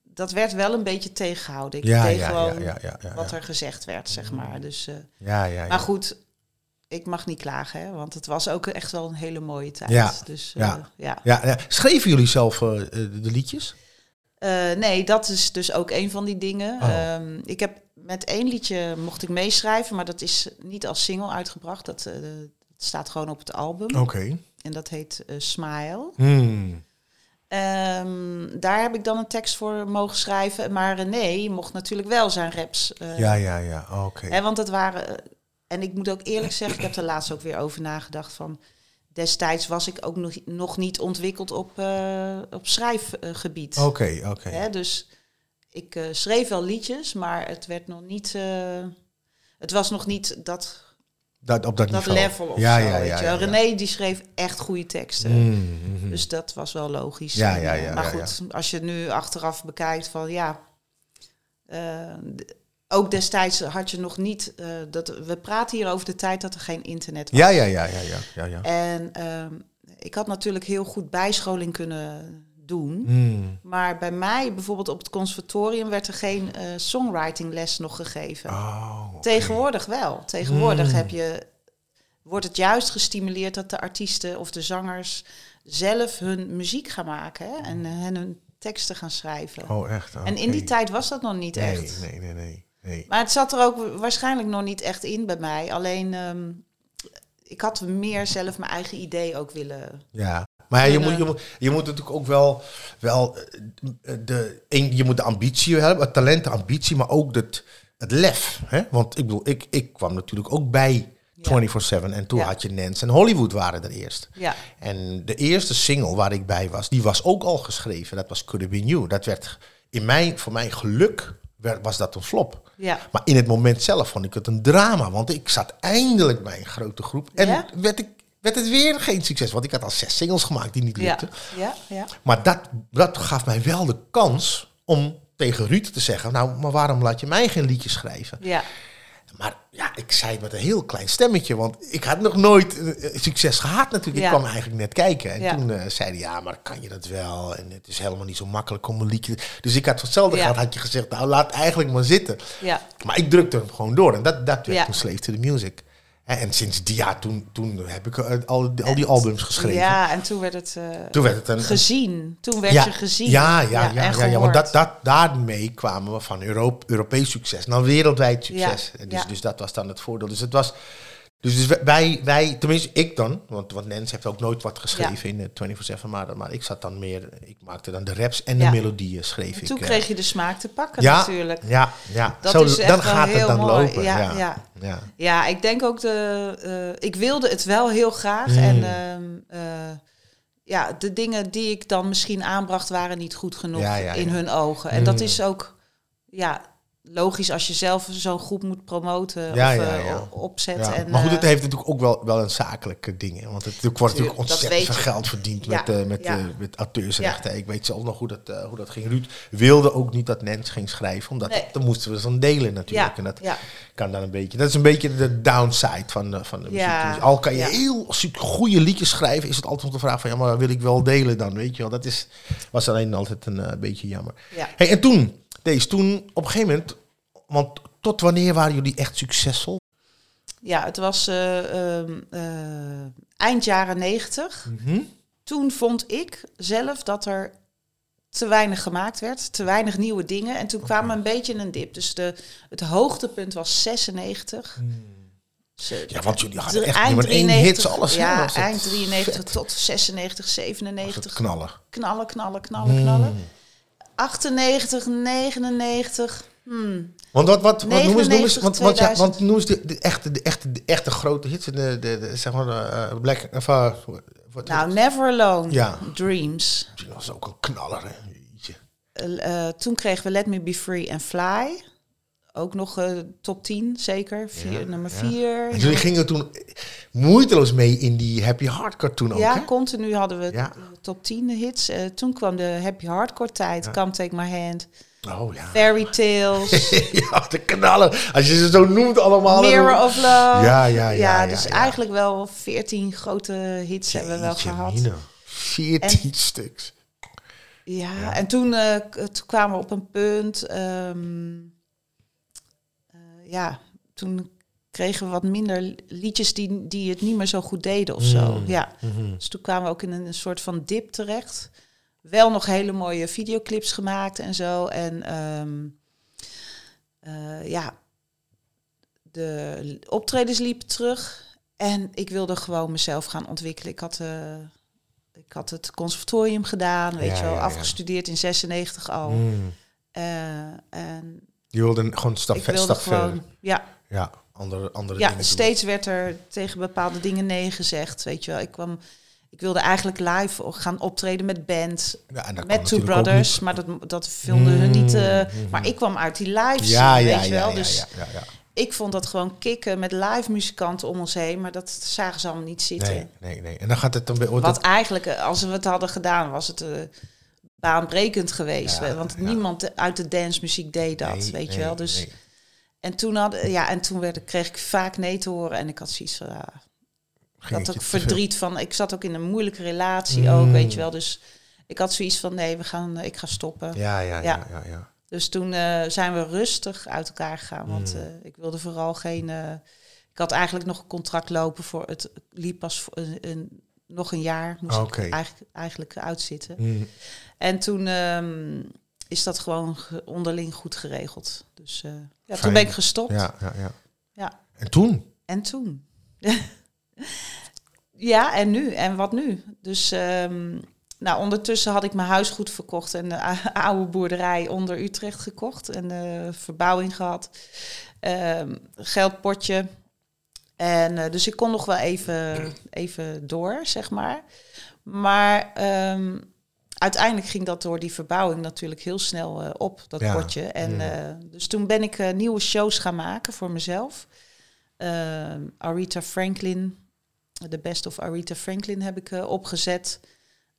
dat werd wel een beetje tegengehouden. Ik ja, deed ja, gewoon ja, wat er gezegd werd, zeg maar. Dus, eh, Ja, ja, ja. Maar goed, ik mag niet klagen, hè? Want het was ook echt wel een hele mooie tijd. Ja, Dus, ja. eh, ja. Ja, ja. Schreven jullie zelf de liedjes? Nee, dat is dus ook een van die dingen. Oh. Ehm, ik heb met één liedje mocht ik meeschrijven, maar dat is niet als single uitgebracht. Dat, dat staat gewoon op het album. Oké. En dat heet eh, Smile. Hmm. Ehm, daar heb ik dan een tekst voor mogen schrijven. Maar René mocht natuurlijk wel zijn raps. eh, Ja, ja, ja. Oké. Hè, want het waren. eh, En ik moet ook eerlijk zeggen, ik heb er laatst ook weer over nagedacht van. Destijds was ik ook nog, nog niet ontwikkeld op, eh, op schrijfgebied. Oké, oké. Hè, dus ik eh, schreef wel liedjes, maar het werd nog niet. eh, het was nog niet dat, Dat, op dat, dat niveau. level of ja, zo. ja, weet ja, je. René die schreef echt goede teksten. Mm, mhm. Dus dat was wel logisch. Ja, ja, ja, maar goed, als je nu achteraf bekijkt van ja. eh, ook destijds had je nog niet. eh, dat, we praten hier over de tijd dat er geen internet was. ja, ja, ja, ja, ja, ja, ja. En ehm, ik had natuurlijk heel goed bijscholing kunnen doen. Mm. Maar bij mij, bijvoorbeeld op het conservatorium, werd er geen eh songwriting les nog gegeven. Oh. Tegenwoordig wel. Tegenwoordig Mm. heb je, wordt het juist gestimuleerd dat de artiesten of de zangers zelf hun muziek gaan maken. Hè? En, eh, en hun teksten gaan schrijven. Oh, echt? En in die tijd was dat nog niet nee, echt. Nee, nee, nee, nee. Maar het zat er ook waarschijnlijk nog niet echt in bij mij. Alleen, ehm, ik had meer zelf mijn eigen idee ook willen. Ja, maar je, moet, je, moet, je moet natuurlijk ook wel, wel eh, de, je moet de ambitie hebben, het talent, de ambitie, maar ook het, het lef. Hè? Want ik bedoel, ik, ik kwam natuurlijk ook bij 24-7 en toen Ja. had je Nance en Hollywood waren er eerst. Ja, En de eerste single waar ik bij was, die was ook al geschreven. Dat was Could Have Been You. Dat werd in mijn, voor mijn geluk was dat een flop. ja. Maar in het moment zelf vond ik het een drama. Want ik zat eindelijk bij een grote groep. En Ja? werd, ik, werd het weer geen succes. Want ik had al zes singles gemaakt die niet lukten. ja, ja. Maar dat, dat gaf mij wel de kans om tegen Ruud te zeggen... nou, maar waarom laat je mij geen liedje schrijven? ja. Maar ja, ik zei het met een heel klein stemmetje. Want ik had nog nooit eh, succes gehad natuurlijk. Ja. Ik kwam eigenlijk net kijken. En Ja. toen eh, zei hij, ja, maar kan je dat wel? En het is helemaal niet zo makkelijk om een liedje... Dus ik had hetzelfde Ja. gehad, had je gezegd... nou, laat eigenlijk maar zitten. ja. Maar ik drukte hem gewoon door. En dat, dat werd toen Slave to the Music. En, sinds die jaar, toen, toen heb ik eh, al, die- al die albums geschreven. Ja, en toen werd het eh, Toen werd het een... gezien. Toen werd ja, je gezien. Ja, ja, ja, ja, ja, want dat, dat, daarmee kwamen we van Euro Europees succes naar wereldwijd succes. Dus, dus dat was dan het voordeel. Dus het was... Dus, dus wij, wij, tenminste ik dan, want, want Nens heeft ook nooit wat geschreven in de 24-7, maar, maar ik zat dan meer, ik maakte dan de raps en de Ja. melodieën schreef En ik. toen eh. kreeg je de smaak te pakken ja, natuurlijk. Ja, ja. Dat Zo, is echt dan wel gaat het heel dan mooi. lopen. Ja, Ja, ja. ja. Ik denk ook de. eh, ik wilde het wel heel graag. Mm. En ehm, eh, ja, de dingen die ik dan misschien aanbracht waren niet goed genoeg in hun ogen. En dat Mm. is ook ja, logisch als je zelf zo'n groep moet promoten Ja, of ja, eh, ja. o- opzet. Ja, En, maar goed, eh, het heeft natuurlijk ook wel, wel een zakelijke ding. Hè? Want het, wordt natuurlijk Tuurlijk, dat ontzettend veel geld verdiend met, eh, met, eh, met auteursrechten. Ik weet zelf nog hoe dat, eh, hoe dat ging. Ruud wilde ook niet dat Nens ging schrijven, omdat Nee. dan moesten we dan delen natuurlijk. En dat kan dan een beetje. Dat is een beetje de downside van, de- van de muziek. Ja, Dus al kan je heel goede liedjes schrijven, is het altijd de vraag van ja, maar wil ik wel delen dan? Weet je wel, dat is, was alleen altijd een eh, beetje jammer. ja. Hey, en toen, deze, toen op een gegeven moment, want tot wanneer waren jullie echt succesvol? ja, het was eh, ehm, eh, eind jaren negentig. Mhm. toen vond ik zelf dat er te weinig gemaakt werd, te weinig nieuwe dingen. En toen kwam een beetje een dip. Dus de, het hoogtepunt was 96. Ze- Ja, want jullie hadden drie- echt nummer één hits, alles? Ja, eind 93 vet. tot 96, Was het 97. knallen. Knallen, knallen, knallen, Hmm. knallen. 98, 99. Hmm. Want wat, wat, wat noemen ze, noemen ze 99, want, want, ja, 2000. want noemen ze de, de, echte, de, echte, de echte grote hits, de, de, de, zeg maar, de, uh, Black, of, uh, wat, Nou, Never Alone. Ja. Dreams. dat was ook een knaller, hè. Eh, eh, toen kregen we Let Me Be Free and Fly. Ook nog eh, top 10, zeker. Vier, Ja, nummer ja. 4. En jullie gingen toen moeiteloos mee in die happy hardcore toen ook, Ja, hè? continu hadden we Ja. eh, top 10 hits. Eh, toen kwam de happy hardcore tijd. Come Take My Hand. Oh ja. Fairy Tales. ja, de knallen. Als je ze zo noemt allemaal. Mirror of Love. Ja, ja, ja. dus ja. eigenlijk wel 14 grote hits hebben we wel gehad. 14 stuks. Ja, en toen, eh, k- toen kwamen we op een punt. ehm, eh, ja, toen kregen we wat minder liedjes die, die het niet meer zo goed deden of zo. Mm. Ja. Mhm. Dus toen kwamen we ook in een, een soort van dip terecht. Wel nog hele mooie videoclips gemaakt en zo. En ehm, eh, ja, de optredens liepen terug. En ik wilde gewoon mezelf gaan ontwikkelen. Ik had, eh, ik had het conservatorium gedaan, weet Ja, je wel, ja, ja. afgestudeerd in 96 al. Mm. Eh, en Je wilde gewoon stap, ik wilde stap gewoon, verder. ja, Ja, andere, andere ja, dingen doen. steeds werd er tegen bepaalde dingen nee gezegd, weet je wel. Ik kwam, ik wilde eigenlijk live gaan optreden met band, Ja, en dat kan met Two Brothers, maar dat, dat vonden hun niet. eh, Mm, Maar ik kwam uit die live Ja, scene, ja, weet je wel. ja, dus ja, ja, ja. ik vond dat gewoon kicken met live muzikanten om ons heen, maar dat zagen ze allemaal niet zitten. Nee, nee, nee. En dan gaat het dan weer... Wat eigenlijk, eh, als we het hadden gedaan, was het eh, baanbrekend geweest. Want niemand uit de dancemuziek deed dat, Nee, weet nee, je wel. Dus. En toen, had, ja, en toen werd, kreeg ik vaak nee te horen en ik had zoiets van... Ging het ook verdriet van... Ik zat ook in een moeilijke relatie Mm. ook, weet je wel. Dus ik had zoiets van, nee, we gaan, eh, ik ga stoppen. Ja, ja, ja, Ja. ja. Dus toen eh, zijn we rustig uit elkaar gegaan. Want Mm. eh, ik wilde vooral geen... ik had eigenlijk nog een contract lopen voor... Het liep pas voor een, een nog een jaar moest ik eigenlijk, eigenlijk uitzitten. Mm. En toen ehm, is dat gewoon ge- onderling goed geregeld. Dus ja, toen ben ik gestopt. Ja, ja, ja. Ja. En toen? En toen? ja, en nu? En wat nu? Dus ehm, nou, ondertussen had ik mijn huis goed verkocht en de oude boerderij onder Utrecht gekocht en eh, verbouwing gehad. Ehm, geldpotje. En eh, dus ik kon nog wel even, even door, zeg maar. Maar ehm, uiteindelijk ging dat door die verbouwing natuurlijk heel snel eh, op, dat Ja. potje. En eh, dus toen ben ik nieuwe shows gaan maken voor mezelf. Aretha Franklin, de Best of Aretha Franklin heb ik eh, opgezet.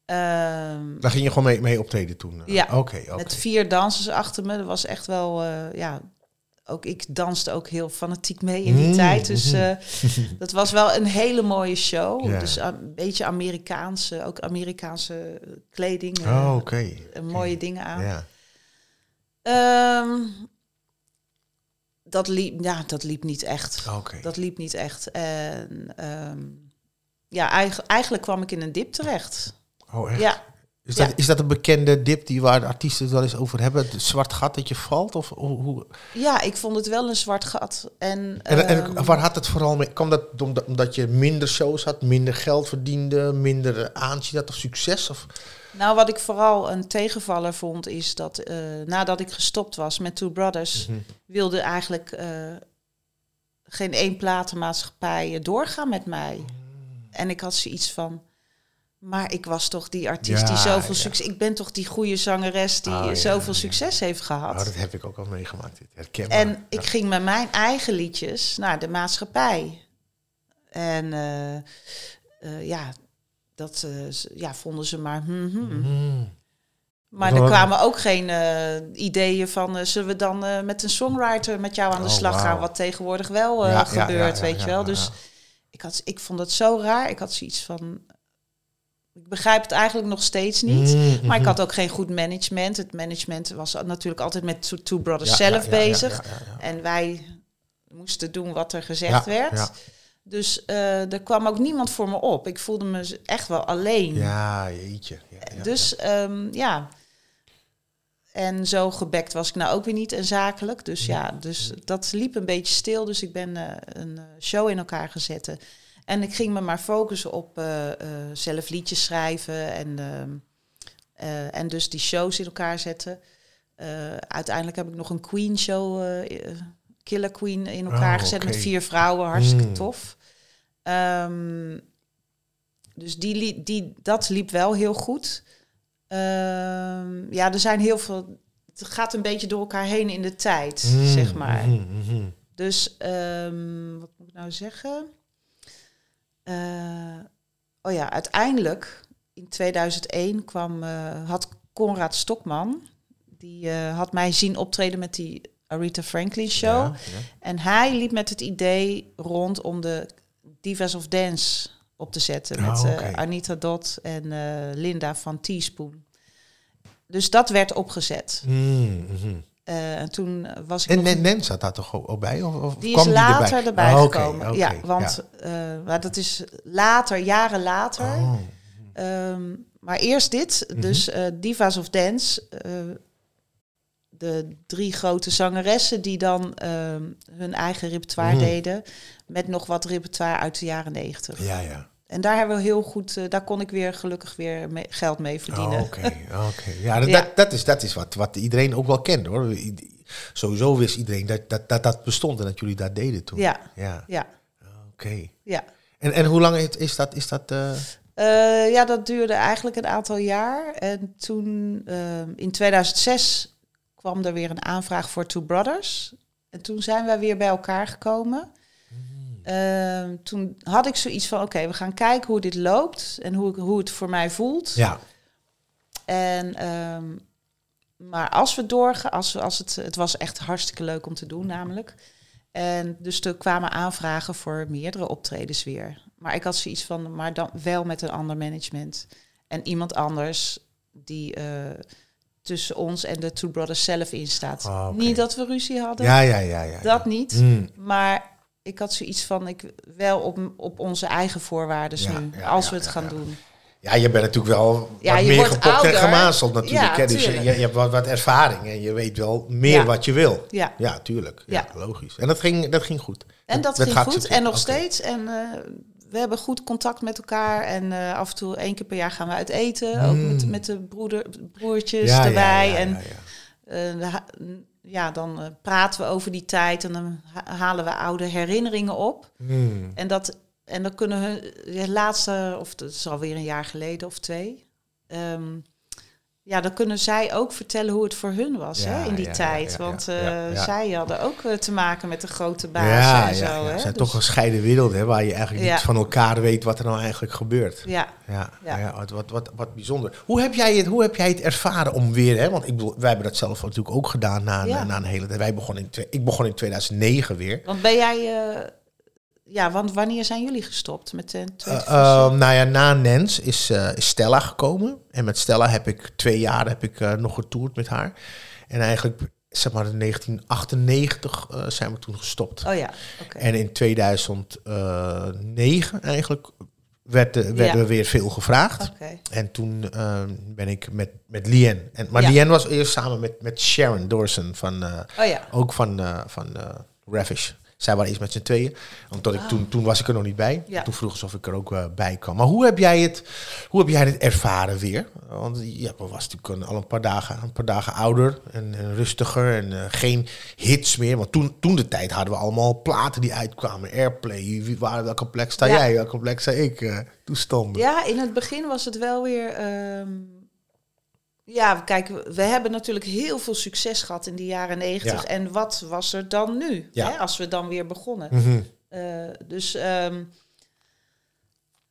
Ehm, Daar ging je gewoon mee, mee optreden toen? Ja. Oké, met vier dansers achter me. Dat was echt wel, eh, ja, ook ik danste ook heel fanatiek mee in die Mm, tijd. Dus eh, dat was wel een hele mooie show. Ja. Dus een beetje Amerikaanse, ook Amerikaanse kleding. Oh, oké. mooie dingen aan. Ja. Ehm, dat, liep, ja, dat liep niet echt. Dat liep niet echt. En ehm, ja, eigen- eigenlijk kwam ik in een dip terecht. Oh, echt? Ja, Is dat, Ja. is dat een bekende dip die waar de artiesten het wel eens over hebben? Het zwart gat dat je valt? Of hoe, ja, ik vond het wel een zwart gat. En, En, en ehm, waar had het vooral mee? Kwam dat omdat, omdat je minder shows had, minder geld verdiende, minder aanzien had of succes? Of? Nou, wat ik vooral een tegenvaller vond, is dat eh, nadat ik gestopt was met Two Brothers, Mhm. wilde eigenlijk eh, geen één platenmaatschappij doorgaan met mij. En ik had zoiets van, maar ik was toch die artiest die zoveel ja. succes... Ik ben toch die goede zangeres die Oh, zoveel succes heeft gehad. Oh, dat heb ik ook al meegemaakt. dit. En ik ging met mijn eigen liedjes naar de maatschappij. En eh, eh, ja, dat eh, ja, vonden ze maar... hmm, hmm. Mm. Maar er kwamen ook geen ideeën van... zullen we dan met een songwriter met jou aan de Oh, slag gaan? Wat tegenwoordig wel Ja, gebeurt, ja, ja, weet je wel. Dus. Ik, had, ik vond het zo raar. Ik had zoiets van... Ik begrijp het eigenlijk nog steeds niet. Mm, Maar ik mhm. had ook geen goed management. Het management was natuurlijk altijd met Two, Two Brothers Ja, zelf ja, bezig. En wij moesten doen wat er gezegd werd. Dus eh, er kwam ook niemand voor me op. Ik voelde me echt wel alleen. Ja, jeetje. Ja, ja, dus ehm, ja. En zo gebekt was ik nou ook weer niet en zakelijk. Dus ja, dus dat liep een beetje stil. Dus ik ben eh, een eh, show in elkaar gezet. En ik ging me maar focussen op eh, zelf liedjes schrijven en, ehm, eh, en dus die shows in elkaar zetten. Uiteindelijk heb ik nog een Queen show, Killer Queen, in elkaar Oh, gezet met vier vrouwen. Hartstikke Mm. tof. Ehm, dus die, die, dat liep wel heel goed. Ehm, ja, er zijn heel veel. Het gaat een beetje door elkaar heen in de tijd, Mm, zeg maar. mhm, mhm. Dus ehm, wat moet ik nou zeggen? Eh, oh ja, uiteindelijk in 2001 kwam, eh, had Conrad Stokman, die eh, had mij zien optreden met die Aretha Franklin show. Ja, ja. En hij liep met het idee rond om de Divas of Dance op te zetten. Oh, met. Anita Dot en Linda van Teaspoon. Dus dat werd opgezet. Mm, en toen was ik En Nen Nen zat daar toch ook bij? Of, of die is kwam die later erbij, erbij, Oh, oké, gekomen. ja, want eh, maar dat is later, jaren later. Oh. Ehm, maar eerst dit, Mhm. dus eh, Divas of Dance. de drie grote zangeressen die dan ehm, hun eigen repertoire Mhm. deden. Met nog wat repertoire uit de jaren negentig. Ja, ja. En daar hebben we heel goed, eh, daar kon ik weer gelukkig weer mee- geld mee verdienen. Oh, Oké, oké. Ja, dat, Ja. Dat, dat is, dat is wat, wat iedereen ook wel kent hoor. I- Sowieso wist iedereen dat dat, dat dat bestond en dat jullie dat deden toen. Ja, Ja, ja, oké. ja. En, en hoe lang is, is dat? Is dat eh, Eh, ja, dat duurde eigenlijk een aantal jaar. En toen, ehm, in 2006, kwam er weer een aanvraag voor Two Brothers. En toen zijn wij weer bij elkaar gekomen. Ehm, toen had ik zoiets van, oké, we gaan kijken hoe dit loopt en hoe, hoe het voor mij voelt. ja. En, ehm, maar als we doorgaan, als, we, als het, het was echt hartstikke leuk om te doen namelijk. En dus er kwamen aanvragen voor meerdere optredens weer. Maar ik had zoiets van, maar dan wel met een ander management. En iemand anders die eh, tussen ons en de Two Brothers zelf in staat. Oh, oké. Niet dat we ruzie hadden, Ja, ja, ja, ja. dat ja. niet. Mm. Maar ik had zoiets van, ik wel op, op onze eigen voorwaarden Ja, nu, ja, als we het gaan doen. Ja, je bent natuurlijk wel Ja, wat meer gepokt en gemazeld natuurlijk. Ja? Dus je, je, hebt wat, wat ervaring en je weet wel meer Ja. wat je wil. Ja. Ja, tuurlijk. Ja, logisch. En dat ging, dat ging goed. En dat Het ging goed en nog steeds. En eh, we hebben goed contact met elkaar. En eh, af en toe één keer per jaar gaan we uit eten. Ook met, met de broeder, broertjes erbij. en ja, ja. eh, dan eh, praten we over die tijd. En dan ha- halen we oude herinneringen op. Hmm. En, dat, en dan kunnen hun, de laatste, of dat is alweer een jaar geleden of twee. ehm, ja, dan kunnen zij ook vertellen hoe het voor hun was Ja, hè, in die ja, tijd. ja, Want eh, zij hadden ook eh, te maken met de grote ja, en zo. hè. Het zijn Dus- toch gescheiden werelden hè, waar je eigenlijk niet van elkaar weet wat er nou eigenlijk gebeurt. Ja, Ja, wat, wat, wat, wat bijzonder. Hoe heb, jij het, hoe heb jij het ervaren om weer, hè? want ik bedoel, wij hebben dat zelf natuurlijk ook gedaan na, na een hele tijd. Wij begonnen in, ik begon in 2009 weer. want ben jij... eh, ja, want wanneer zijn jullie gestopt met de Eh, 24/7? eh, nou ja, na Nens is, eh, is Stella gekomen. En met Stella heb ik twee jaar heb ik, nog getoerd met haar. En eigenlijk, zeg maar, in 1998 eh, zijn we toen gestopt. oh ja. En in 2009 eigenlijk werd, de- werden Ja. we weer veel gevraagd. En toen eh, ben ik met, met Lien. En, maar Ja. Lien was eerst samen met, met Sharon Dawson van, Oh ja, ook van, eh van Ravish. Zij waren eerst met z'n tweeën. Omdat ik toen, toen was ik er nog niet bij. Ah. Ja. Toen vroeg ze of ik er ook eh, bij kwam. Maar hoe heb jij het, hoe heb jij het ervaren weer? Want ja, we was natuurlijk al een paar dagen, een paar dagen ouder en, en rustiger. En eh, geen hits meer. Want toen, toen de tijd hadden we allemaal platen die uitkwamen. Airplay, wie waren, welke plek sta Ja. jij, welke plek sta ik? eh toestanden. Ja, in het begin was het wel weer. ehm, ja, kijk, we hebben natuurlijk heel veel succes gehad in de jaren negentig. Ja. En wat was er dan nu? Ja. Hè, als we dan weer begonnen. Mhm. Eh, dus ehm,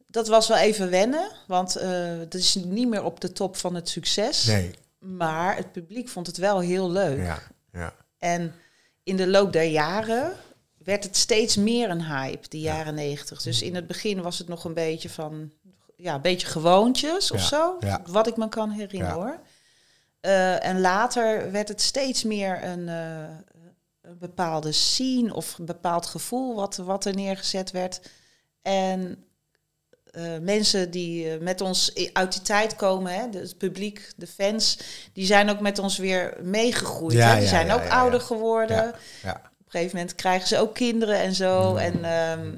dat was wel even wennen, want eh het is niet meer op de top van het succes. Nee, Maar het publiek vond het wel heel leuk. ja, ja. En in de loop der jaren werd het steeds meer een hype, die jaren negentig. Dus in het begin was het nog een beetje van, ja, een beetje gewoontjes of Ja, zo. ja. Wat ik me kan herinneren Ja. hoor. Eh, en later werd het steeds meer een, eh, een bepaalde scene of een bepaald gevoel wat, wat er neergezet werd. En eh, mensen die met ons uit die tijd komen, hè, het publiek, de fans, die zijn ook met ons weer meegegroeid. Ja, hè? Die ja, zijn ja, ook ouder geworden. Op een gegeven moment krijgen ze ook kinderen en zo. Mm. En, ehm,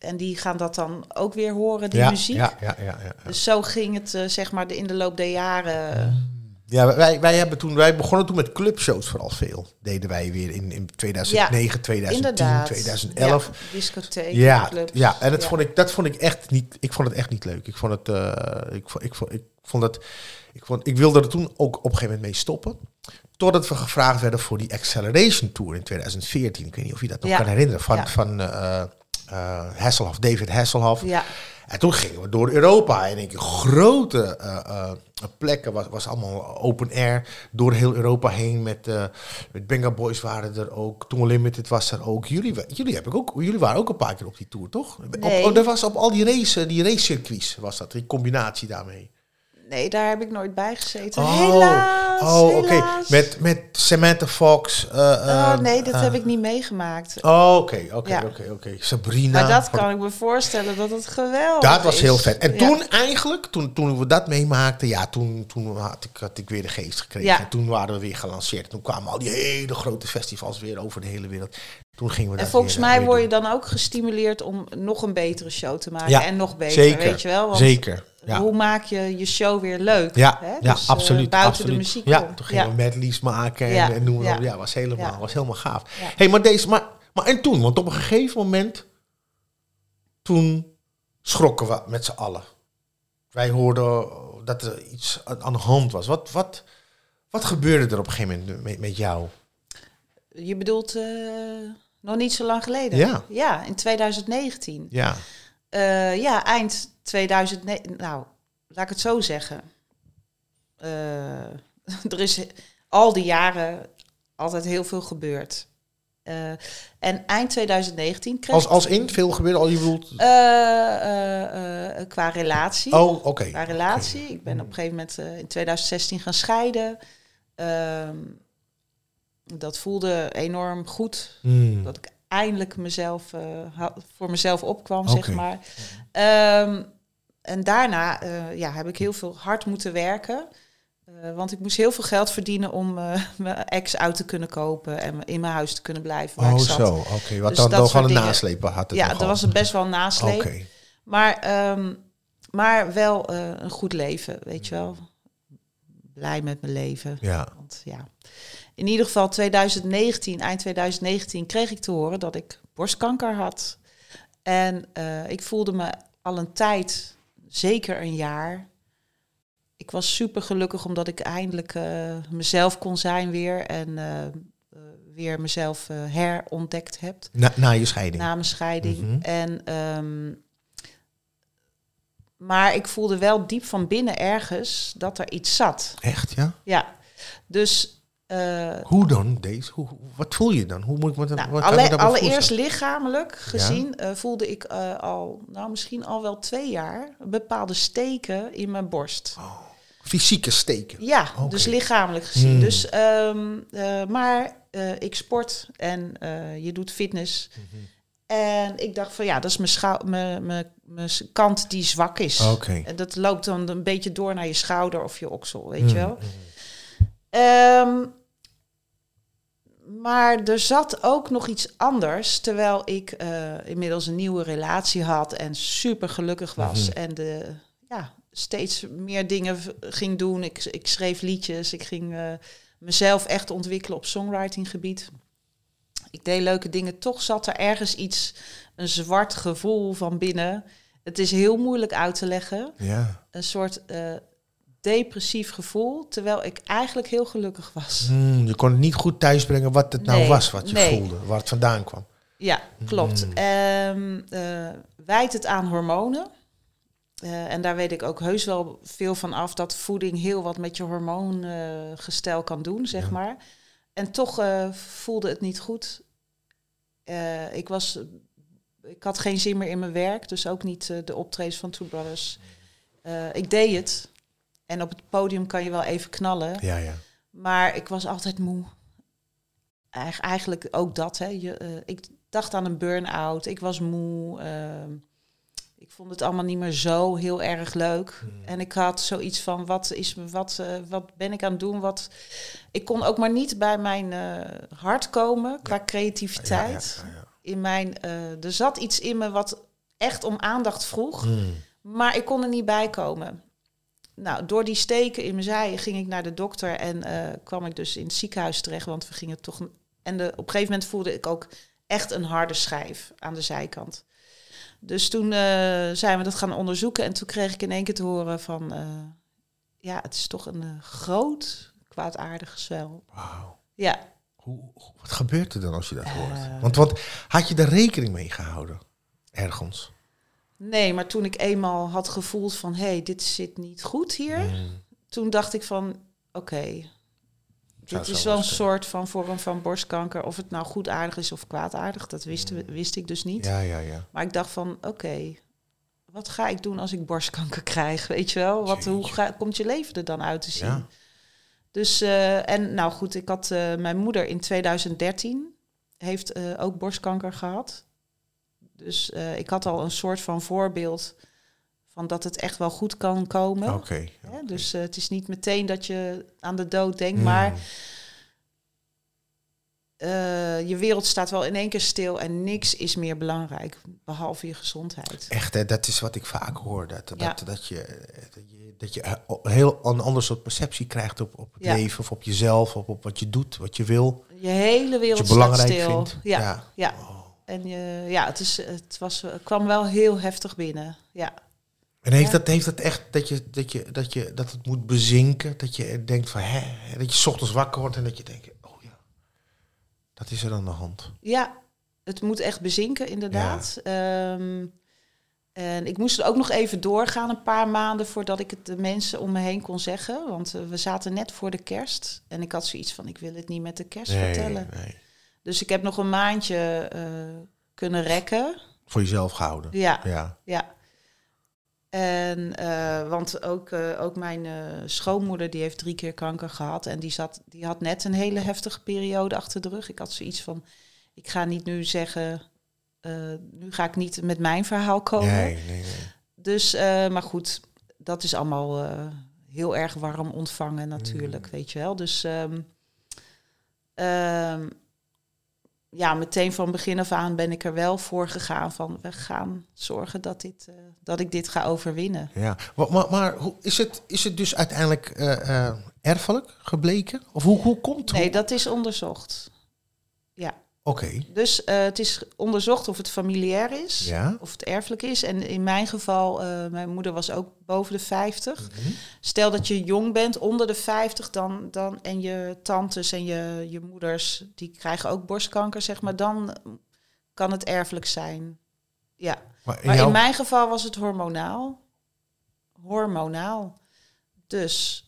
en die gaan dat dan ook weer horen, die ja, muziek. Ja, ja, ja, ja. Dus zo ging het eh, zeg maar in de loop der jaren. Ja, wij, wij, hebben toen, wij begonnen toen met clubshows vooral veel. Deden wij weer in, in 2009, 2010, Inderdaad. 2011. Ja, discotheek, Ja, clubs. ja, en dat, Ja. Vond ik, dat vond ik echt niet. Ik vond het echt niet leuk. Ik vond het. eh, ik, vond, ik, vond, ik vond het. Ik, vond, ik wilde er toen ook op een gegeven moment mee stoppen. Totdat we gevraagd werden voor die Acceleration Tour in 2014. Ik weet niet of je dat nog kan herinneren. Van, van eh, Hasselhoff, David Hasselhoff. Ja, En toen gingen we door Europa. En ik grote eh, eh, plekken was, was allemaal open air. Door heel Europa heen. Met, eh met Benga Boys waren er ook. Toon Limited was er ook. Jullie, jullie, heb ik ook. jullie waren ook een paar keer op die tour, toch? Nee. Op, oh, dat was op al die race, die racecircuits was dat. Die combinatie daarmee. Nee, daar heb ik nooit bij gezeten. Oh, helaas, Oh, oké. Met, met Samantha Fox. Oh, eh, nee, dat eh, heb ik niet meegemaakt. Oh, oké, oké, oké, oké. Sabrina. maar dat kan ik me voorstellen dat het geweldig Dat was is. heel vet. En Ja. toen eigenlijk, toen, toen we dat meemaakten, ja, toen, toen had, ik, had ik weer de geest gekregen. Ja. En toen waren we weer gelanceerd. Toen kwamen al die hele grote festivals weer over de hele wereld. Toen gingen we En volgens weer, mij weer word je dan ook gestimuleerd om nog een betere show te maken. Ja, en nog beter, zeker, weet je wel? Want Zeker. Ja. hoe maak je je show weer leuk? Ja, hè? ja Dus, eh, absoluut. buiten absoluut. de muziek Ja, om. toen gingen Ja. we medleys maken en, Ja, en noemen we ja. op. Ja, was helemaal, was helemaal gaaf. Hey, maar deze, maar, maar en toen? Want op een gegeven moment, toen schrokken we met z'n allen. Wij hoorden dat er iets aan aan de hand was. Wat, wat, wat gebeurde er op een gegeven moment met, met jou? Je bedoelt eh, nog niet zo lang geleden? Ja. Ja, in 2019. Ja. Eh, ja, eind 2009. Nou, laat ik het zo zeggen. Eh, er is al die jaren altijd heel veel gebeurd. Eh, en eind 2019 kreeg Als, als in, veel gebeurde al, je bedoelt... Eh, qua relatie. oh, oké. Qua relatie. Ik ben op een gegeven moment in 2016 gaan scheiden. Ehm, dat voelde enorm goed. Hmm. Dat ik eindelijk mezelf, voor mezelf opkwam, zeg maar. Ehm, en daarna eh, ja, heb ik heel veel hard moeten werken. Eh, want ik moest heel veel geld verdienen om eh, mijn ex uit te kunnen kopen en in mijn huis te kunnen blijven waar Oh, ik zat. zo. Oké, wat Dus dan dat nog soort een nasleep had het Ja, nogal. er was best wel een nasleep. Oké. Maar, ehm, maar wel een goed leven, weet je wel. Blij met mijn leven. Ja. Want ja, in ieder geval 2019, eind 2019, kreeg ik te horen dat ik borstkanker had. En ik voelde me al een tijd, zeker een jaar. Ik was super gelukkig omdat ik eindelijk eh, mezelf kon zijn weer. En eh, eh, weer mezelf herontdekt heb Na, na je scheiding. na mijn scheiding. Mhm. En, ehm, maar ik voelde wel diep van binnen ergens dat er iets zat. Echt, ja? Ja, dus eh, Hoe dan, deze? Hoe, wat voel je dan? Hoe moet ik me dat, nou, wat alle- allereerst lichamelijk gezien eh, voelde ik eh, al, nou misschien al wel twee jaar, bepaalde steken in mijn borst. Fysieke steken. Ja, dus lichamelijk gezien. Hmm. Dus, ehm, eh, maar ik sport en je doet fitness. Mhm. En ik dacht van ja, dat is mijn, schou- mijn, mijn, mijn kant die zwak is. En dat loopt dan een beetje door naar je schouder of je oksel, weet Mm, je wel. Ehm, maar er zat ook nog iets anders, terwijl ik eh, inmiddels een nieuwe relatie had en super gelukkig was. Mhm. En de, ja, steeds meer dingen ging doen. Ik, ik schreef liedjes, ik ging eh, mezelf echt ontwikkelen op songwritinggebied. Ik deed leuke dingen, toch zat er ergens iets, een zwart gevoel van binnen. Het is heel moeilijk uit te leggen. Ja. Een soort eh, depressief gevoel, terwijl ik eigenlijk heel gelukkig was. Hmm, je kon het niet goed thuisbrengen wat het nou was, wat je nee. voelde, waar het vandaan kwam. Ja, klopt. Mm. Wijt het aan hormonen. Eh, en daar weet ik ook heus wel veel van af dat voeding heel wat met je hormoongestel kan doen, zeg Ja. maar. En toch eh, voelde het niet goed. Ik, was, ik had geen zin meer in mijn werk, dus ook niet de optredens van Two Brothers. Ik deed het. En op het podium kan je wel even knallen. Ja, ja. Maar ik was altijd moe. Eig- eigenlijk ook dat. Hè. Je, eh, ik dacht aan een burn-out. Ik was moe. ehm, ik vond het allemaal niet meer zo heel erg leuk. En ik had zoiets van, wat, is, me- wat, eh, wat ben ik aan het doen? Wat... Ik kon ook maar niet bij mijn eh, hart komen qua creativiteit. Ja, ja, ja. In mijn, er zat iets in me wat echt om aandacht vroeg. Hmm. Maar ik kon er niet bij komen. Nou, door die steken in mijn zij ging ik naar de dokter en eh, kwam ik dus in het ziekenhuis terecht, want we gingen toch. En de, op een gegeven moment voelde ik ook echt een harde schijf aan de zijkant. Dus toen eh, zijn we dat gaan onderzoeken en toen kreeg ik in één keer te horen van, eh, ja, het is toch een groot kwaadaardig zwel. Wauw. Ja, Hoe, hoe- wat gebeurt er dan als je dat hoort? Want, want had je daar rekening mee gehouden? Ergens? Nee, maar toen ik eenmaal had gevoeld van, hé, hey, dit zit niet goed hier, toen dacht ik van, oké, Zou dit is wel een soort van vorm van borstkanker. Of het nou goedaardig is of kwaadaardig, dat wist, wist ik dus niet. Ja, ja, ja. Maar ik dacht van, oké, wat ga ik doen als ik borstkanker krijg? Weet je wel, wat, hoe ga, komt je leven er dan uit te zien? Ja. Dus, eh, en nou goed, ik had eh, mijn moeder in 2013 heeft eh, ook borstkanker gehad. Dus eh, ik had al een soort van voorbeeld van dat het echt wel goed kan komen. Oké. Dus eh, het is niet meteen dat je aan de dood denkt, Hmm. maar eh, je wereld staat wel in één keer stil en niks is meer belangrijk, behalve je gezondheid. Echt, hè, dat is wat ik vaak hoor. Dat, dat, Ja. dat, je, dat je, dat je een heel een ander soort perceptie krijgt op, op het Ja. leven of op jezelf of op wat je doet, wat je wil. Je hele wereld je staat belangrijk stil. vindt. Ja, Ja. ja. En je, ja, het, is, het was, het kwam wel heel heftig binnen. Ja. En heeft, Ja. dat, heeft dat echt dat je, dat, je, dat, je, dat het moet bezinken? Dat je denkt van hè, dat je 's ochtends wakker wordt en dat je denkt, oh ja, dat is er aan de hand. ja, het moet echt bezinken, inderdaad. Ehm, en ik moest er ook nog even doorgaan, een paar maanden voordat ik het de mensen om me heen kon zeggen. Want eh, we zaten net voor de kerst. En ik had zoiets van, ik wil het niet met de kerst vertellen. nee. Dus ik heb nog een maandje eh, kunnen rekken. Voor jezelf gehouden. Ja, Ja. ja. En, eh, want ook, eh, ook mijn schoonmoeder, die heeft drie keer kanker gehad. En die, zat, die had net een hele heftige periode achter de rug. Ik had zoiets van, ik ga niet nu zeggen, nu ga ik niet met mijn verhaal komen. Nee, nee, nee. Dus, maar goed, dat is allemaal heel erg warm ontvangen natuurlijk, Mm. weet je wel. Dus ehm, ja, meteen van begin af aan ben ik er wel voor gegaan van we gaan zorgen dat, dit, eh, dat ik dit ga overwinnen. Ja, maar, maar, maar hoe, is, het, is het dus uiteindelijk eh, eh, erfelijk gebleken? Of hoe, hoe komt het? Nee, dat is onderzocht. Oké, Dus eh, het is onderzocht of het familiair is, ja. of het erfelijk is. En in mijn geval, eh, mijn moeder was ook boven de 50. Mhm. Stel dat je jong bent, onder de 50, dan, dan, en je tantes en je, je moeders, die krijgen ook borstkanker, zeg maar, dan kan het erfelijk zijn. Ja, Maar in maar jouw- in mijn geval was het hormonaal. Hormonaal. Dus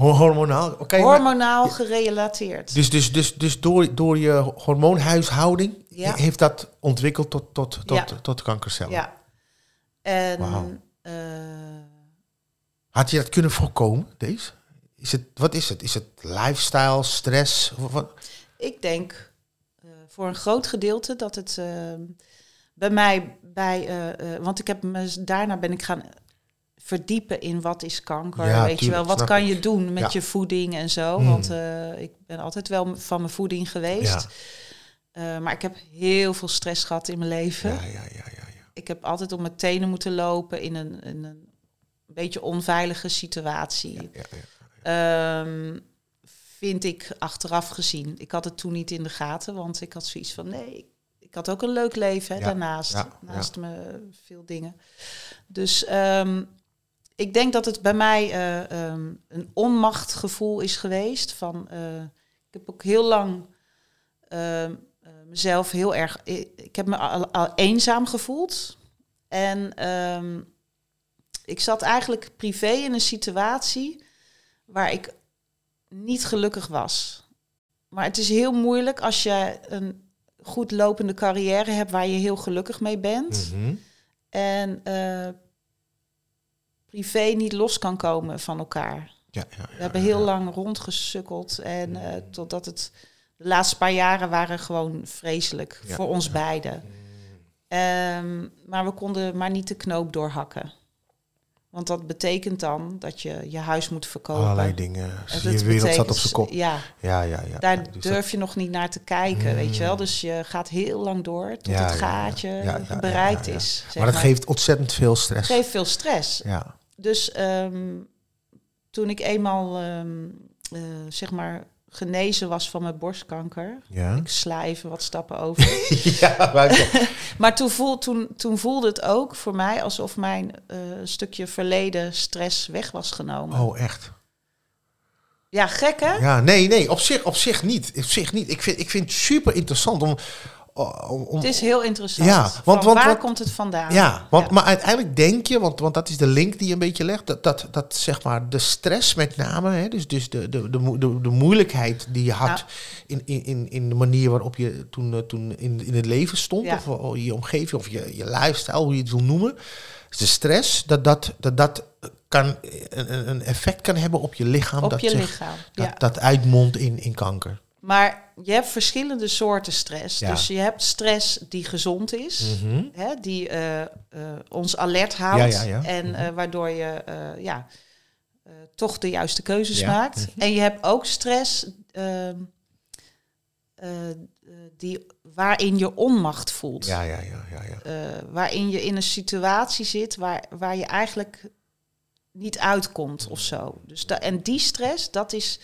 Ho- hormonaal? Maar- hormonaal gerelateerd. dus, dus, dus, dus door, door je hormoonhuishouding Ja. heeft dat ontwikkeld tot, tot, tot, Ja. tot kankercellen? Ja. En eh, Had je dat kunnen voorkomen, deze? Is het, wat is het? Is het lifestyle, stress? Wat? ik denk eh, voor een groot gedeelte dat het eh, bij mij bij, want ik heb me daarna ben ik gaan verdiepen in wat is kanker, Ja, weet je wel, wat kan ik. je doen met Ja. je voeding en zo, Hmm. want eh, ik ben altijd wel van mijn voeding geweest, Ja. Eh, maar ik heb heel veel stress gehad in mijn leven. Ja, ja, ja, ja, ja. Ik heb altijd op mijn tenen moeten lopen in een, in een beetje onveilige situatie. ja, ja. Ehm, vind ik achteraf gezien. Ik had het toen niet in de gaten, want ik had zoiets van nee, ik had ook een leuk leven hè, Ja, daarnaast. ja, naast me veel dingen. Dus ehm, ik denk dat het bij mij eh, ehm, een onmachtgevoel is geweest. Van, eh, ik heb ook heel lang ehm, eh, mezelf heel erg. Ik, heb me al, al eenzaam gevoeld. En ehm, ik zat eigenlijk privé in een situatie waar ik niet gelukkig was. Maar het is heel moeilijk als je een goed lopende carrière hebt waar je heel gelukkig mee bent. Mhm. En privé niet los kan komen van elkaar. Ja, ja, We hebben heel lang rondgesukkeld en eh, totdat het de laatste paar jaren waren gewoon vreselijk Ja, voor ons ja. beiden. Ehm, maar we konden maar niet de knoop doorhakken. Want dat betekent dan dat je je huis moet verkopen. Allerlei dingen. En Je wereld zat op zijn kop. Ja, Ja, ja, ja. daar Dus dat- durf je nog niet naar te kijken, weet je wel. Mm. Dus je gaat heel lang door tot Ja, ja, het ja. gaatje Ja, ja, ja, bereikt ja, ja. is. zeg maar dat geeft ontzettend veel stress. geeft veel stress. Ja. Dus ehm, toen ik eenmaal ehm, eh, zeg maar genezen was van mijn borstkanker, Ja. ik sla even wat stappen over. ja, maar maar toen, voel, toen, toen voelde het ook voor mij alsof mijn eh, stukje verleden stress weg was genomen. oh, echt? Ja, gek hè? Ja, nee, nee, op zich, op zich niet. Op zich niet. Ik vind, ik vind het super interessant om... om, om Het is heel interessant. Ja, want- want- waar want- komt het vandaan? ja, want, Ja. maar uiteindelijk denk je, want, want dat is de link die je een beetje legt, dat, dat, dat zeg maar de stress met name, hè, dus, dus de, de, de, de, de moeilijkheid die je had in, in, in, de manier waarop je toen, eh, toen in, in het leven stond, Ja. of je omgeving, of je, je lifestyle, hoe je het wil noemen. Dus de stress, dat dat, dat, dat kan een, een- een effect kan hebben op je lichaam. Op dat je zich- lichaam. Dat, ja. dat uitmondt in, in kanker. Maar je hebt verschillende soorten stress. Ja. Dus je hebt stress die gezond is. Mhm. hè, die eh, eh, ons alert houdt Ja, ja, ja. en eh, waardoor je ja, toch de juiste keuzes maakt. Mhm. En je hebt ook stress ehm, eh, die, waarin je onmacht voelt. Ja, ja, ja, ja, ja. Waarin je in een situatie zit waar, waar je eigenlijk niet uitkomt of zo. Dus da- en die stress, dat is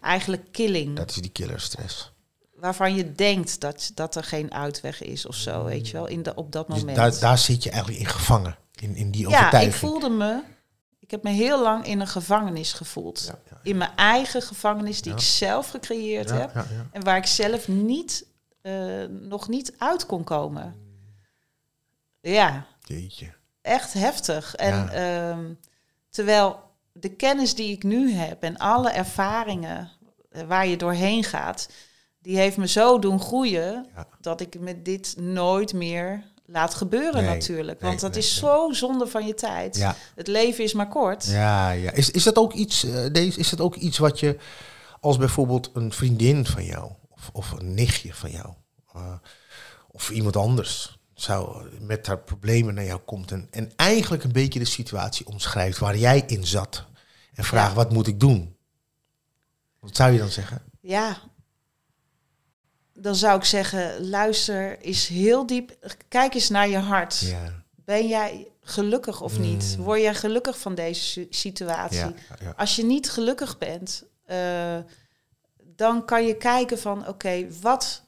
eigenlijk killing Dat is die killerstress. waarvan je denkt dat, dat er geen uitweg is of zo, weet je wel, in de, op dat Dus moment. daar, daar zit je eigenlijk in gevangen. In, in die ja, overtuiging. ik voelde me, ik heb me heel lang in een gevangenis gevoeld. Ja, ja, In mijn eigen gevangenis die Ja. ik zelf gecreëerd ja, heb ja, ja. en waar ik zelf niet, eh, nog niet uit kon komen. Ja, Jeetje. echt heftig. En Ja. ehm, terwijl de kennis die ik nu heb en alle ervaringen eh, waar je doorheen gaat, die heeft me zo doen groeien Ja. dat ik met dit nooit meer laat gebeuren Nee, natuurlijk. nee, Want dat nee, is zo zonde van je tijd. Ja, Het leven is maar kort. ja, ja. Is, is dat ook iets, eh, deze, is dat ook iets wat je als bijvoorbeeld een vriendin van jou of, of een nichtje van jou, eh, of iemand anders zou met haar problemen naar jou komt en, en eigenlijk een beetje de situatie omschrijft waar jij in zat en vraagt Ja. wat moet ik doen? Wat zou je dan zeggen? Ja, dan zou ik zeggen, luister eens heel diep. Kijk eens naar je hart. Ja, Ben jij gelukkig of niet? Mm. Word jij gelukkig van deze si- situatie? ja. Als je niet gelukkig bent, eh, dan kan je kijken van, oké, wat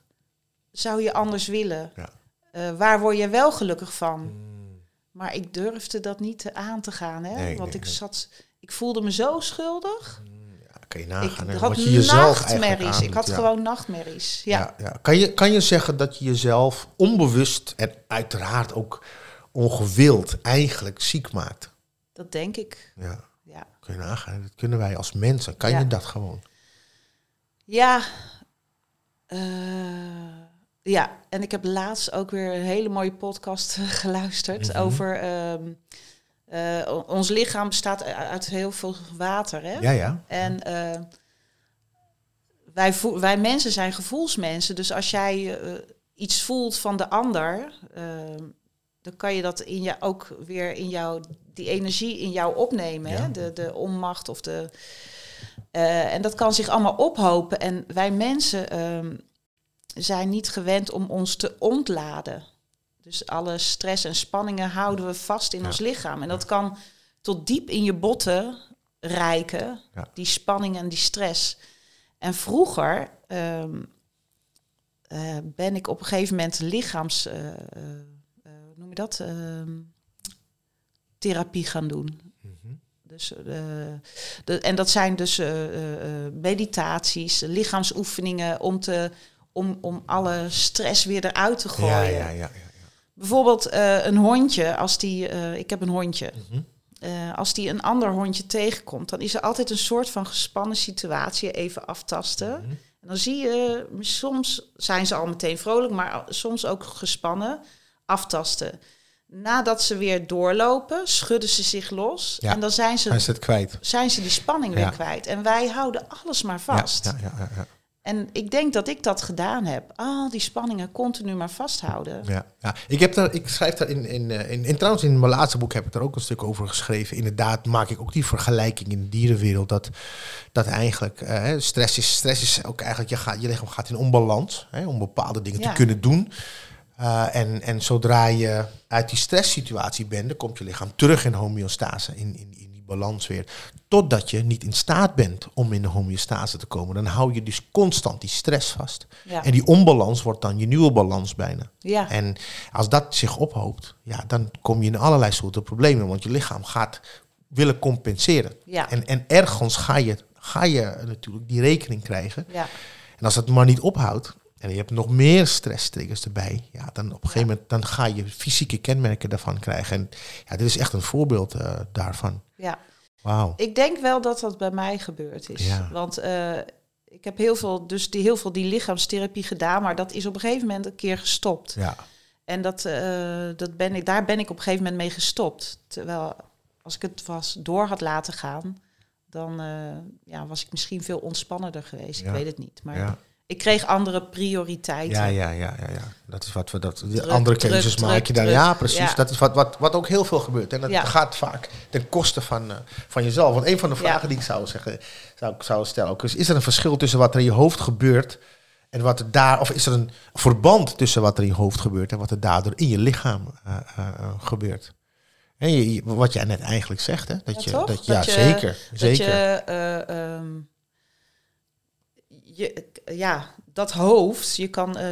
zou je anders willen? Ja. Eh, waar word je wel gelukkig van? Mm, Maar ik durfde dat niet aan te gaan, hè? Nee, Want nee, ik zat, ik voelde me zo schuldig. ja, kan je nagaan. ik had wat je jezelf eigenlijk nachtmerries. Ik had ja. gewoon nachtmerries. Ja. Ja. Kan, je, kan je zeggen dat je jezelf onbewust en uiteraard ook ongewild eigenlijk ziek maakt? dat denk ik. Ja, Ja. kun je nagaan. Dat kunnen wij als mensen. Kan je dat gewoon? Ja. Eh, ja, en ik heb laatst ook weer een hele mooie podcast eh, geluisterd Mhm. over. ehm, eh, ons lichaam bestaat uit heel veel water. Hè? Ja, ja. En eh, wij, wij mensen zijn gevoelsmensen. Dus als jij eh, iets voelt van de ander, dan kan je dat in je, ook weer in jou, die energie in jou opnemen. Ja. Hè? De, de onmacht of de. en dat kan zich allemaal ophopen. En wij mensen ehm, zijn niet gewend om ons te ontladen. Dus alle stress en spanningen houden we vast in Ja. ons lichaam. En dat kan tot diep in je botten rijken, Ja. die spanning en die stress. En vroeger ehm, eh, ben ik op een gegeven moment lichaams, eh, eh, hoe noem je dat, Ehm, therapie gaan doen. Mhm. Dus, de, en dat zijn dus meditaties, lichaamsoefeningen om, te, om, om alle stress weer eruit te gooien. Ja, ja, ja. Bijvoorbeeld eh, een hondje, als die, eh, ik heb een hondje. Mhm. Eh, als die een ander hondje tegenkomt, dan is er altijd een soort van gespannen situatie, even aftasten. Mhm. En dan zie je, soms zijn ze al meteen vrolijk, maar soms ook gespannen, aftasten. Nadat ze weer doorlopen, schudden ze zich los Ja. en dan zijn Hij is ze, het kwijt. zijn ze die spanning Ja. weer kwijt. En wij houden alles maar vast. Ja, ja, ja, ja, En ik denk dat ik dat gedaan heb. Al die spanningen continu maar vasthouden. ja, ja. Ik, heb daar, ik schrijf daar in, in, eh, in, in, trouwens in mijn laatste boek heb ik daar ook een stuk over geschreven. Inderdaad maak ik ook die vergelijking in de dierenwereld. Dat, dat eigenlijk eh, stress, is, stress is ook eigenlijk, je, gaat, je lichaam gaat in onbalans hè, om bepaalde dingen Ja. te kunnen doen. Uh, en, en zodra je uit die stresssituatie bent, dan komt je lichaam terug in homeostase, in, in, in die balans weer. Totdat je niet in staat bent om in de homeostase te komen. Dan hou je dus constant die stress vast. Ja. En die onbalans wordt dan je nieuwe balans bijna. Ja. En als dat zich ophoopt, ja, dan kom je in allerlei soorten problemen. Want je lichaam gaat willen compenseren. Ja. En, en ergens ga je, ga je natuurlijk die rekening krijgen. ja. En als dat maar niet ophoudt, en je hebt nog meer stresstriggers erbij, ja, dan op een gegeven moment dan ga je fysieke kenmerken daarvan krijgen. En ja, dit is echt een voorbeeld eh, daarvan. ja. Wauw. Ik denk wel dat dat bij mij gebeurd is. Ja. Want eh, ik heb heel veel, dus die, heel veel die lichaamstherapie gedaan, maar dat is op een gegeven moment een keer gestopt. Ja, En dat, eh, dat ben ik, daar ben ik op een gegeven moment mee gestopt. Terwijl als ik het was door had laten gaan, dan ja, was ik misschien veel ontspannender geweest. Ja. Ik weet het niet. Maar ja, ik kreeg andere prioriteiten. ja, ja, ja, ja, ja. Dat is wat we dat. Druk, andere keuzes maak je druk. Ja, precies. Ja. Dat is wat, wat, wat ook heel veel gebeurt. En dat Ja. gaat vaak ten koste van, eh, van jezelf. Want een van de vragen die ik zou zeggen, zou, zou stellen ook is: is er een verschil tussen wat er in je hoofd gebeurt en wat er daar, of is er een verband tussen wat er in je hoofd gebeurt en wat er daardoor in je lichaam eh, eh, gebeurt? En je, wat jij net eigenlijk zegt, hè? Dat je, dat, Dat ja, je- zeker, Dat zeker. je, eh, ehm, je, ja, dat hoofd, je kan eh,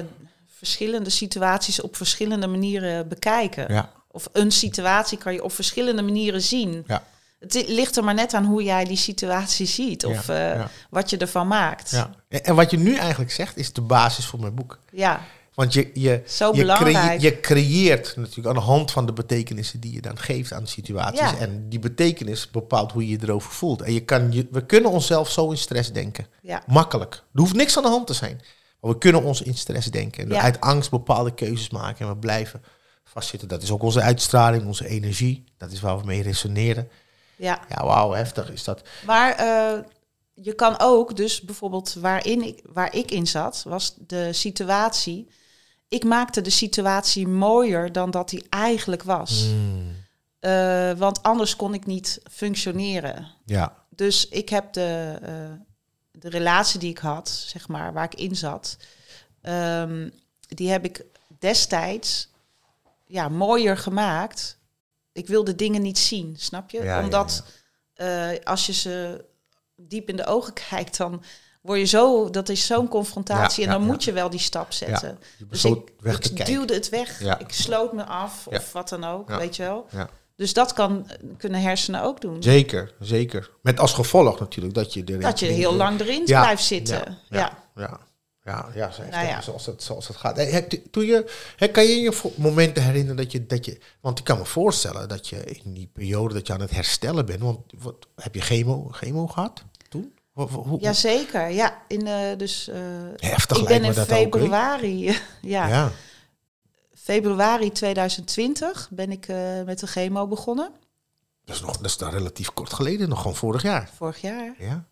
verschillende situaties op verschillende manieren bekijken. ja, Of een situatie kan je op verschillende manieren zien. ja, Het ligt er maar net aan hoe jij die situatie ziet of Ja, eh, wat je ervan maakt. en wat je nu eigenlijk zegt, is de basis voor mijn boek. Ja, Want je, je, zo je, creë- je creëert natuurlijk aan de hand van de betekenissen die je dan geeft aan situaties. Ja. En die betekenis bepaalt hoe je je erover voelt. En je kan, je, we kunnen onszelf zo in stress denken. ja. Makkelijk. Er hoeft niks aan de hand te zijn. Maar we kunnen ons in stress denken. En Ja. uit angst bepaalde keuzes maken. En we blijven vastzitten. Dat is ook onze uitstraling, onze energie. Dat is waar we mee resoneren. ja. Ja, wauw, heftig is dat. Maar eh, je kan ook, dus bijvoorbeeld waarin ik, waar ik in zat, was de situatie ik maakte de situatie mooier dan dat die eigenlijk was. Mm. Eh, want anders kon ik niet functioneren. Ja. Dus ik heb de, eh, de relatie die ik had, zeg maar, waar ik in zat, ehm, die heb ik destijds ja, mooier gemaakt. Ik wilde dingen niet zien, snap je? Ja, ja, Omdat eh, als je ze diep in de ogen kijkt, dan word je zo, dat is zo'n confrontatie Ja, en dan ja, moet je wel die stap zetten. Dus ik, weg ik te kijken. duwde het weg, ik sloot me af of wat dan ook, weet je wel. Ja. Dus dat kan, kunnen hersenen ook doen. Zeker, zeker. Met als gevolg natuurlijk dat je erin... Dat je heel lang erin blijft zitten. Ja, Ja. ja, ja. Zo Nou zoals, het, zoals het gaat. Toen je, hè, kan je je momenten herinneren dat je, dat je... Want ik kan me voorstellen dat je in die periode dat je aan het herstellen bent... Want wat, heb je chemo, chemo gehad toen? Hoe, hoe- hoe- Jazeker, ja. In, eh, dus, eh, Heftig ik ben in ook. februari, ja, Ja. februari 2020 ben ik eh, met de chemo begonnen. Dat is, nog, dat is dan relatief kort geleden, nog gewoon vorig jaar. Vorig jaar. Ja.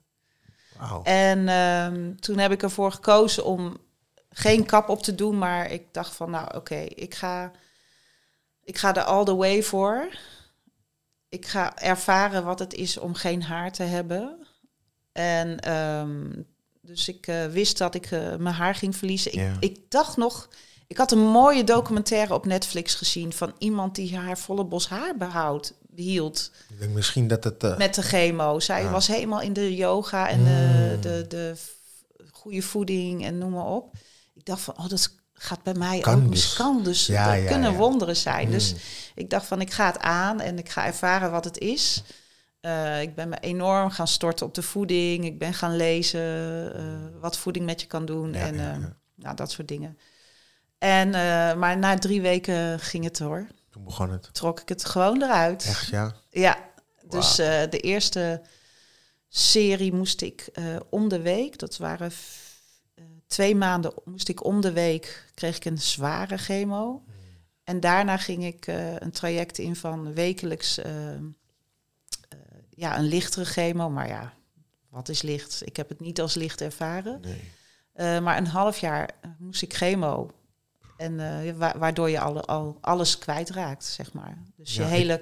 En ehm, toen heb ik ervoor gekozen om geen kap op te doen, maar ik dacht van, nou oké, ik, ga, ik ga er all the way voor. Ik ga ervaren wat het is om geen haar te hebben. En ehm, dus ik eh, wist dat ik eh, mijn haar ging verliezen. Ik, ik dacht nog, ik had een mooie documentaire op Netflix gezien van iemand die haar volle bos haar behoudt, behield Ik denk misschien dat het... eh, met de chemo. Zij Ja. was helemaal in de yoga en de, de, de goede voeding en noem maar op. Ik dacht van, oh, dat gaat bij mij Kan ook. dus. Kan dus. Ja, ja, kunnen ja. wonderen zijn. Dus Mm. ik dacht van, ik ga het aan en ik ga ervaren wat het is. Eh, ik ben me enorm gaan storten op de voeding. Ik ben gaan lezen eh, wat voeding met je kan doen. Ja, en ja, eh, ja. Nou, dat soort dingen. En, maar na drie weken ging het hoor. Toen begon het. Trok ik het gewoon eruit. Echt, ja? Ja, dus de eerste serie moest ik om de week, dat waren twee maanden, moest ik om de week, kreeg ik een zware chemo. En daarna ging ik een traject in van wekelijks, ja, een lichtere chemo. Maar ja, wat is licht? Ik heb het niet als licht ervaren. Nee. Eh, maar een half jaar moest ik chemo. En eh, wa- waardoor je al, al alles kwijtraakt, zeg maar. Dus je, Ja, hele,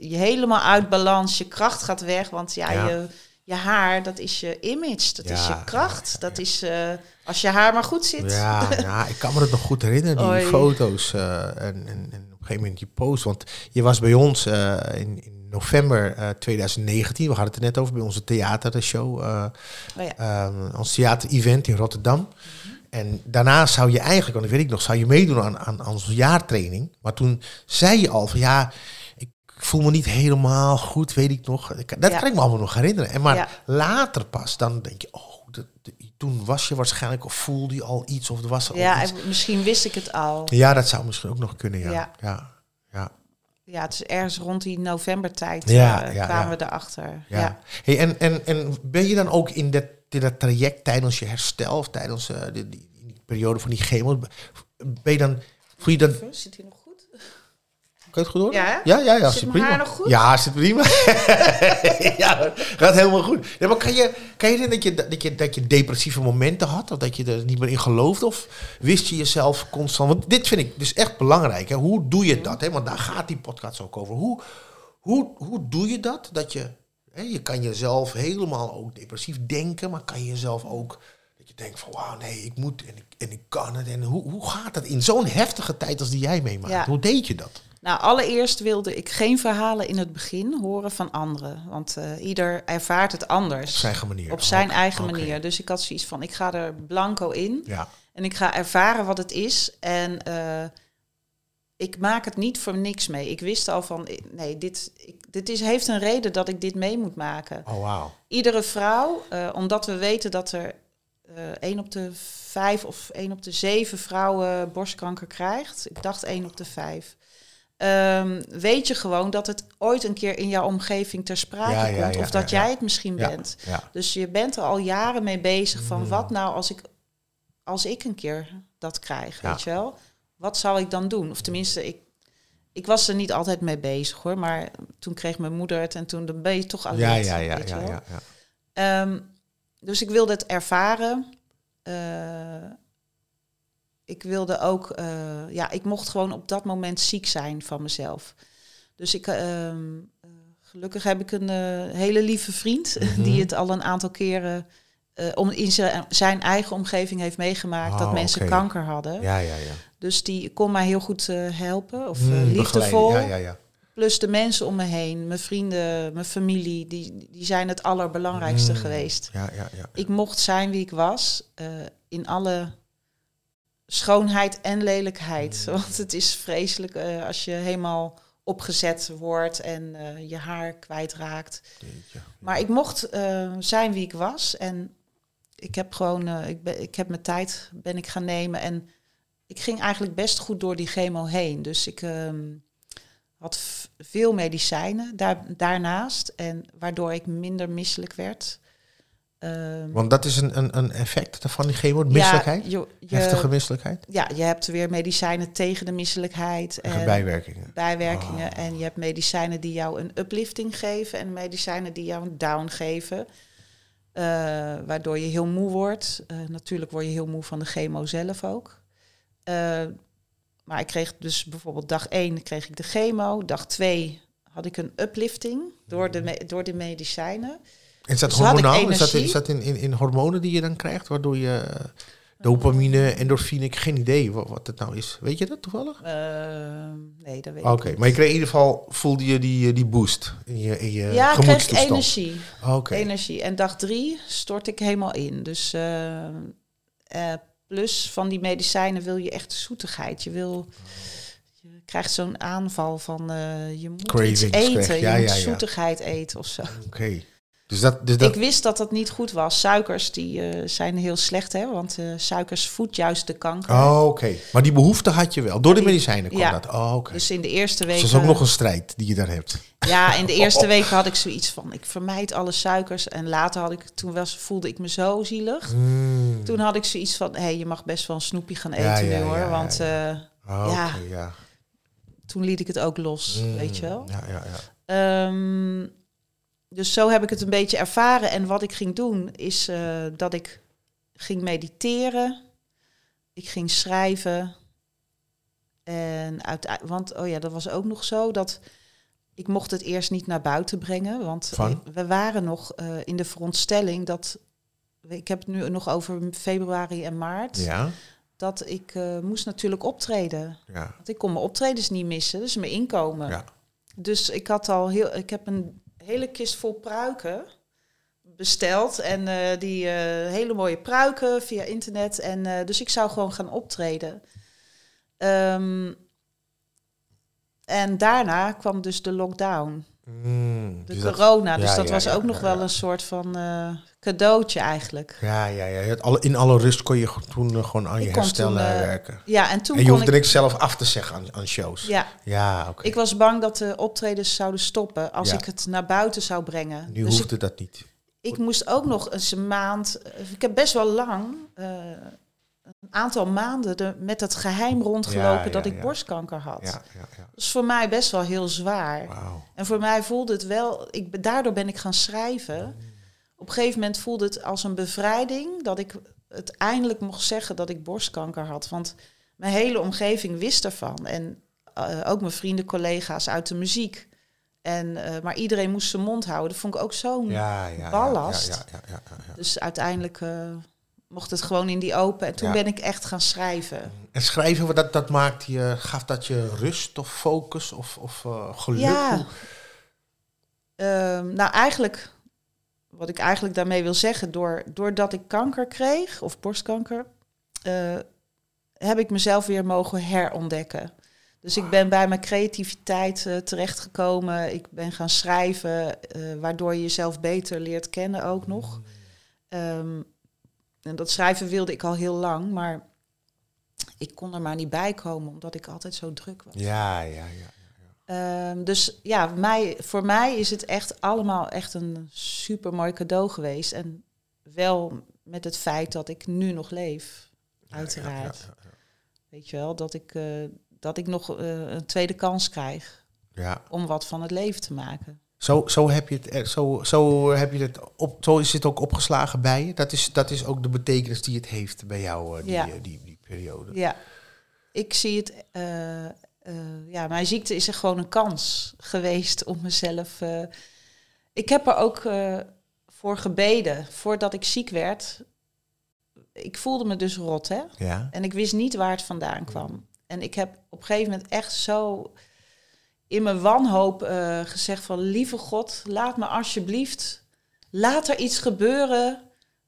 je helemaal uit balans, je kracht gaat weg. Want ja, Ja. Je, je haar, dat is je image, dat is je kracht. dat is, eh, als je haar maar goed zit. Ja, ja, ik kan me dat nog goed herinneren, die Oei. foto's en, en, gegeven moment die post. Want je was bij ons eh, in, in november eh, 2019, we hadden het er net over, bij onze theatershow, eh Oh ja. eh, ons theater-event in Rotterdam. En daarna zou je eigenlijk, want dat weet ik nog, zou je meedoen aan, aan, aan onze jaartraining. Maar toen zei je al van ja, ik voel me niet helemaal goed, weet ik nog. Dat Ja. kan ik me allemaal nog herinneren. En maar Ja. later pas, dan denk je, oh, dat- toen was je waarschijnlijk of voelde je al iets of er was al Ja, iets. misschien wist ik het al. Ja, dat zou misschien ook nog kunnen, ja. Ja. Ja, ja, Ja, het is ergens rond die novembertijd Ja, eh, ja, kwamen we erachter. ja. Ja. Hey, en, en, en ben je dan ook in dat, in dat traject tijdens je herstel of tijdens eh, die, die, die periode van die chemo, ben je dan, voel je dan, kan Zit hij nog het goed? Ja, ja, ja, ja Zit prima. nog goed? Ja, zit prima. ja, gaat helemaal goed. Ja, maar kan je, kan je dat je, dat, je, dat je depressieve momenten had? Of dat je er niet meer in geloofde? Of wist je jezelf constant... Want dit vind ik dus echt belangrijk. Hè? Hoe doe je dat? Hè? Want daar gaat die podcast ook over. Hoe, hoe, hoe doe je dat? Dat je... Hè, je kan jezelf helemaal ook depressief denken, maar kan je jezelf ook... Dat je denkt van, wauw, nee, ik moet en ik, en ik kan het. En hoe, hoe gaat dat in zo'n heftige tijd als die jij meemaakt? Ja. Hoe deed je dat? Nou, allereerst wilde ik geen verhalen in het begin horen van anderen. Want eh, ieder ervaart het anders. Op zijn eigen manier. Op zijn eigen manier. Dus ik had zoiets van, ik ga er blanco in. Ja. En ik ga ervaren wat het is. En eh, ik maak het niet voor niks mee. Ik wist al van, eh, nee, dit, ik, dit is, heeft een reden dat ik dit mee moet maken. Oh, wauw. Iedere vrouw, omdat we weten dat er 1 op de 5 of 1 op de 7 vrouwen borstkanker krijgt. Ik dacht 1 op de 5. Ehm, weet je gewoon dat het ooit een keer in jouw omgeving ter sprake Ja, ja, komt. ja, of dat jij het misschien bent. ja. Dus je bent er al jaren mee bezig van Mm. wat nou als ik, als ik een keer dat krijg, weet je wel? Wat zou ik dan doen? Of tenminste, ik, ik was er niet altijd mee bezig hoor. Maar toen kreeg mijn moeder het en toen dan ben je toch alert. Ja, ja, ja, ja. Ehm, dus ik wilde het ervaren. Eh, ik wilde ook, eh, ja, ik mocht gewoon op dat moment ziek zijn van mezelf. Dus ik, ehm, eh, gelukkig heb ik een eh, hele lieve vriend Mhm. die het al een aantal keren om in zijn- eigen omgeving heeft meegemaakt dat Oh, mensen kanker hadden. Ja, ja, ja. Dus die kon mij heel goed helpen of Mm, begeleiden. liefdevol. Ja, ja, ja. Plus de mensen om me heen, mijn vrienden, mijn familie, die, die zijn het allerbelangrijkste Mm. geweest. Ja, ja, ja. Ik mocht zijn wie ik was, in alle schoonheid en lelijkheid. Want het is vreselijk eh, als je helemaal opgezet wordt en eh, je haar kwijtraakt. Jeetje. Maar ik mocht eh, zijn wie ik was en ik heb gewoon, ik, ben, ik heb mijn tijd ben ik gaan nemen en ik ging eigenlijk best goed door die chemo heen. Dus ik ehm, had veel medicijnen daar, daarnaast en waardoor ik minder misselijk werd. Ehm, Want dat is een, een, een effect van die chemo, misselijkheid? Ja, je, je- Heftige misselijkheid? ja, je hebt weer medicijnen tegen de misselijkheid En en bijwerkingen. bijwerkingen. Oh. En je hebt medicijnen die jou een uplifting geven en medicijnen die jou een down geven. Eh, waardoor je heel moe wordt. Eh, natuurlijk word je heel moe van de chemo zelf ook. Eh, maar ik kreeg dus bijvoorbeeld dag 1 kreeg ik de chemo. Dag 2 had ik een uplifting door de, me- door de medicijnen. Is dat Dus hormonaal? Is dat, energie? is dat in, in, in hormonen die je dan krijgt, waardoor je eh, dopamine, endorfine, ik heb geen idee wat, wat het nou is. Weet je dat toevallig? Eh, nee, dat weet Oké, ik niet. maar je kreeg in ieder geval, voelde je die, eh, die boost in je, in je ja, kreeg gemoedstoestand? energie. Oké. energie. En dag drie stort ik helemaal in. Dus eh, eh, plus van die medicijnen wil je echt zoetigheid. Je wil, je krijgt zo'n aanval van eh, je moet Cravings iets eten, krijg je. Ja, je moet ja, ja. zoetigheid eten of zo. Oké. Dus dat, dus dat Ik wist dat dat niet goed was. Suikers die eh, zijn heel slecht, hè, want eh, suikers voedt juist de kanker. Oh, oké. Maar die behoefte had je wel. Door de medicijnen kwam ja. dat. Oh, oké. Dus in de eerste Dus week. dat is ook nog een strijd die je daar hebt. Ja, in de eerste weken had ik zoiets van: ik vermijd alle suikers. En later had ik, toen was, voelde ik me zo zielig. Mm. Toen had ik zoiets van, hé, hey, je mag best wel een snoepje gaan eten Ja, ja, nu hoor. want ja. eh, Oh, ja. toen liet ik het ook los, Mm. weet je wel. Ja, ja, ja. Ehm, dus zo heb ik het een beetje ervaren. En wat ik ging doen, is eh, dat ik ging mediteren. Ik ging schrijven. En uit, want, oh ja, dat was ook nog zo dat ik mocht het eerst niet naar buiten brengen. Want Van? we waren nog eh, in de veronderstelling dat, ik heb het nu nog over februari en maart, Ja, dat ik eh, moest natuurlijk optreden. ja, Want ik kon mijn optredens niet missen, dus mijn inkomen. ja. Dus ik had al heel, ik heb een hele kist vol pruiken besteld en eh, die eh, hele mooie pruiken via internet en eh, dus ik zou gewoon gaan optreden. Ehm, en daarna kwam dus de lockdown, Mm, de dus dat- corona. dus ja, dat ja, was ja, ook nog wel een soort van eh, cadeautje eigenlijk. Ja, ja, ja. Alle, in alle rust kon je toen eh, gewoon aan je Ik kon herstel toen, eh, werken. Ja, en toen En je kon hoefde ik. niks zelf af te zeggen aan, aan shows. Ja, Ja, oké. ik was bang dat de optredens zouden stoppen als ik het naar buiten zou brengen. Nu dus ik hoefde dat niet. Ik moest ook nog eens een maand. Ik heb best wel lang, een aantal maanden, de, met het geheim rondgelopen Ja, dat ik ja. borstkanker had. Ja, ja, ja. Dat is voor mij best wel heel zwaar. En voor mij voelde het wel. Ik, daardoor ben ik gaan schrijven. Op een gegeven moment voelde het als een bevrijding dat ik het eindelijk mocht zeggen dat ik borstkanker had. Want mijn hele omgeving wist ervan. En eh, ook mijn vrienden, collega's uit de muziek. En, eh, maar iedereen moest zijn mond houden. Dat vond ik ook zo'n Ballast. Ja, ja, ja, ja, ja. dus uiteindelijk eh, mocht het gewoon in die open. En toen Ja. ben ik echt gaan schrijven. En schrijven, wat dat, dat maakt je, gaf dat je rust of focus of, of eh, geluk? Ja. Ehm, nou, eigenlijk, wat ik eigenlijk daarmee wil zeggen, door, doordat ik kanker kreeg, of borstkanker, eh, heb ik mezelf weer mogen herontdekken. Dus ik ben bij mijn creativiteit eh, terechtgekomen. Ik ben gaan schrijven, waardoor je jezelf beter leert kennen ook nog. Ehm, en dat schrijven wilde ik al heel lang, maar ik kon er maar niet bij komen, omdat ik altijd zo druk was. Ja, ja, ja. Ehm, dus ja, mij, voor mij is het echt allemaal echt een super mooi cadeau geweest. En wel met het feit dat ik nu nog leef, uiteraard. Ja, ja, ja, Weet je wel, dat ik, eh, dat ik nog eh, een tweede kans krijg om wat van het leven te maken. Zo, zo, heb je het, zo, zo, heb je het op, zo is het ook opgeslagen bij je. Dat is, dat is ook de betekenis die het heeft bij jou, eh, die, Ja. eh, die, die periode. Ja, ik zie het. eh, ja, mijn ziekte is er gewoon een kans geweest om mezelf. ik heb er ook voor gebeden voordat ik ziek werd. Ik voelde me dus rot, hè? Ja. En ik wist niet waar het vandaan kwam. En ik heb op een gegeven moment echt zo in mijn wanhoop eh, gezegd van... lieve God, laat me alsjeblieft... laat er iets gebeuren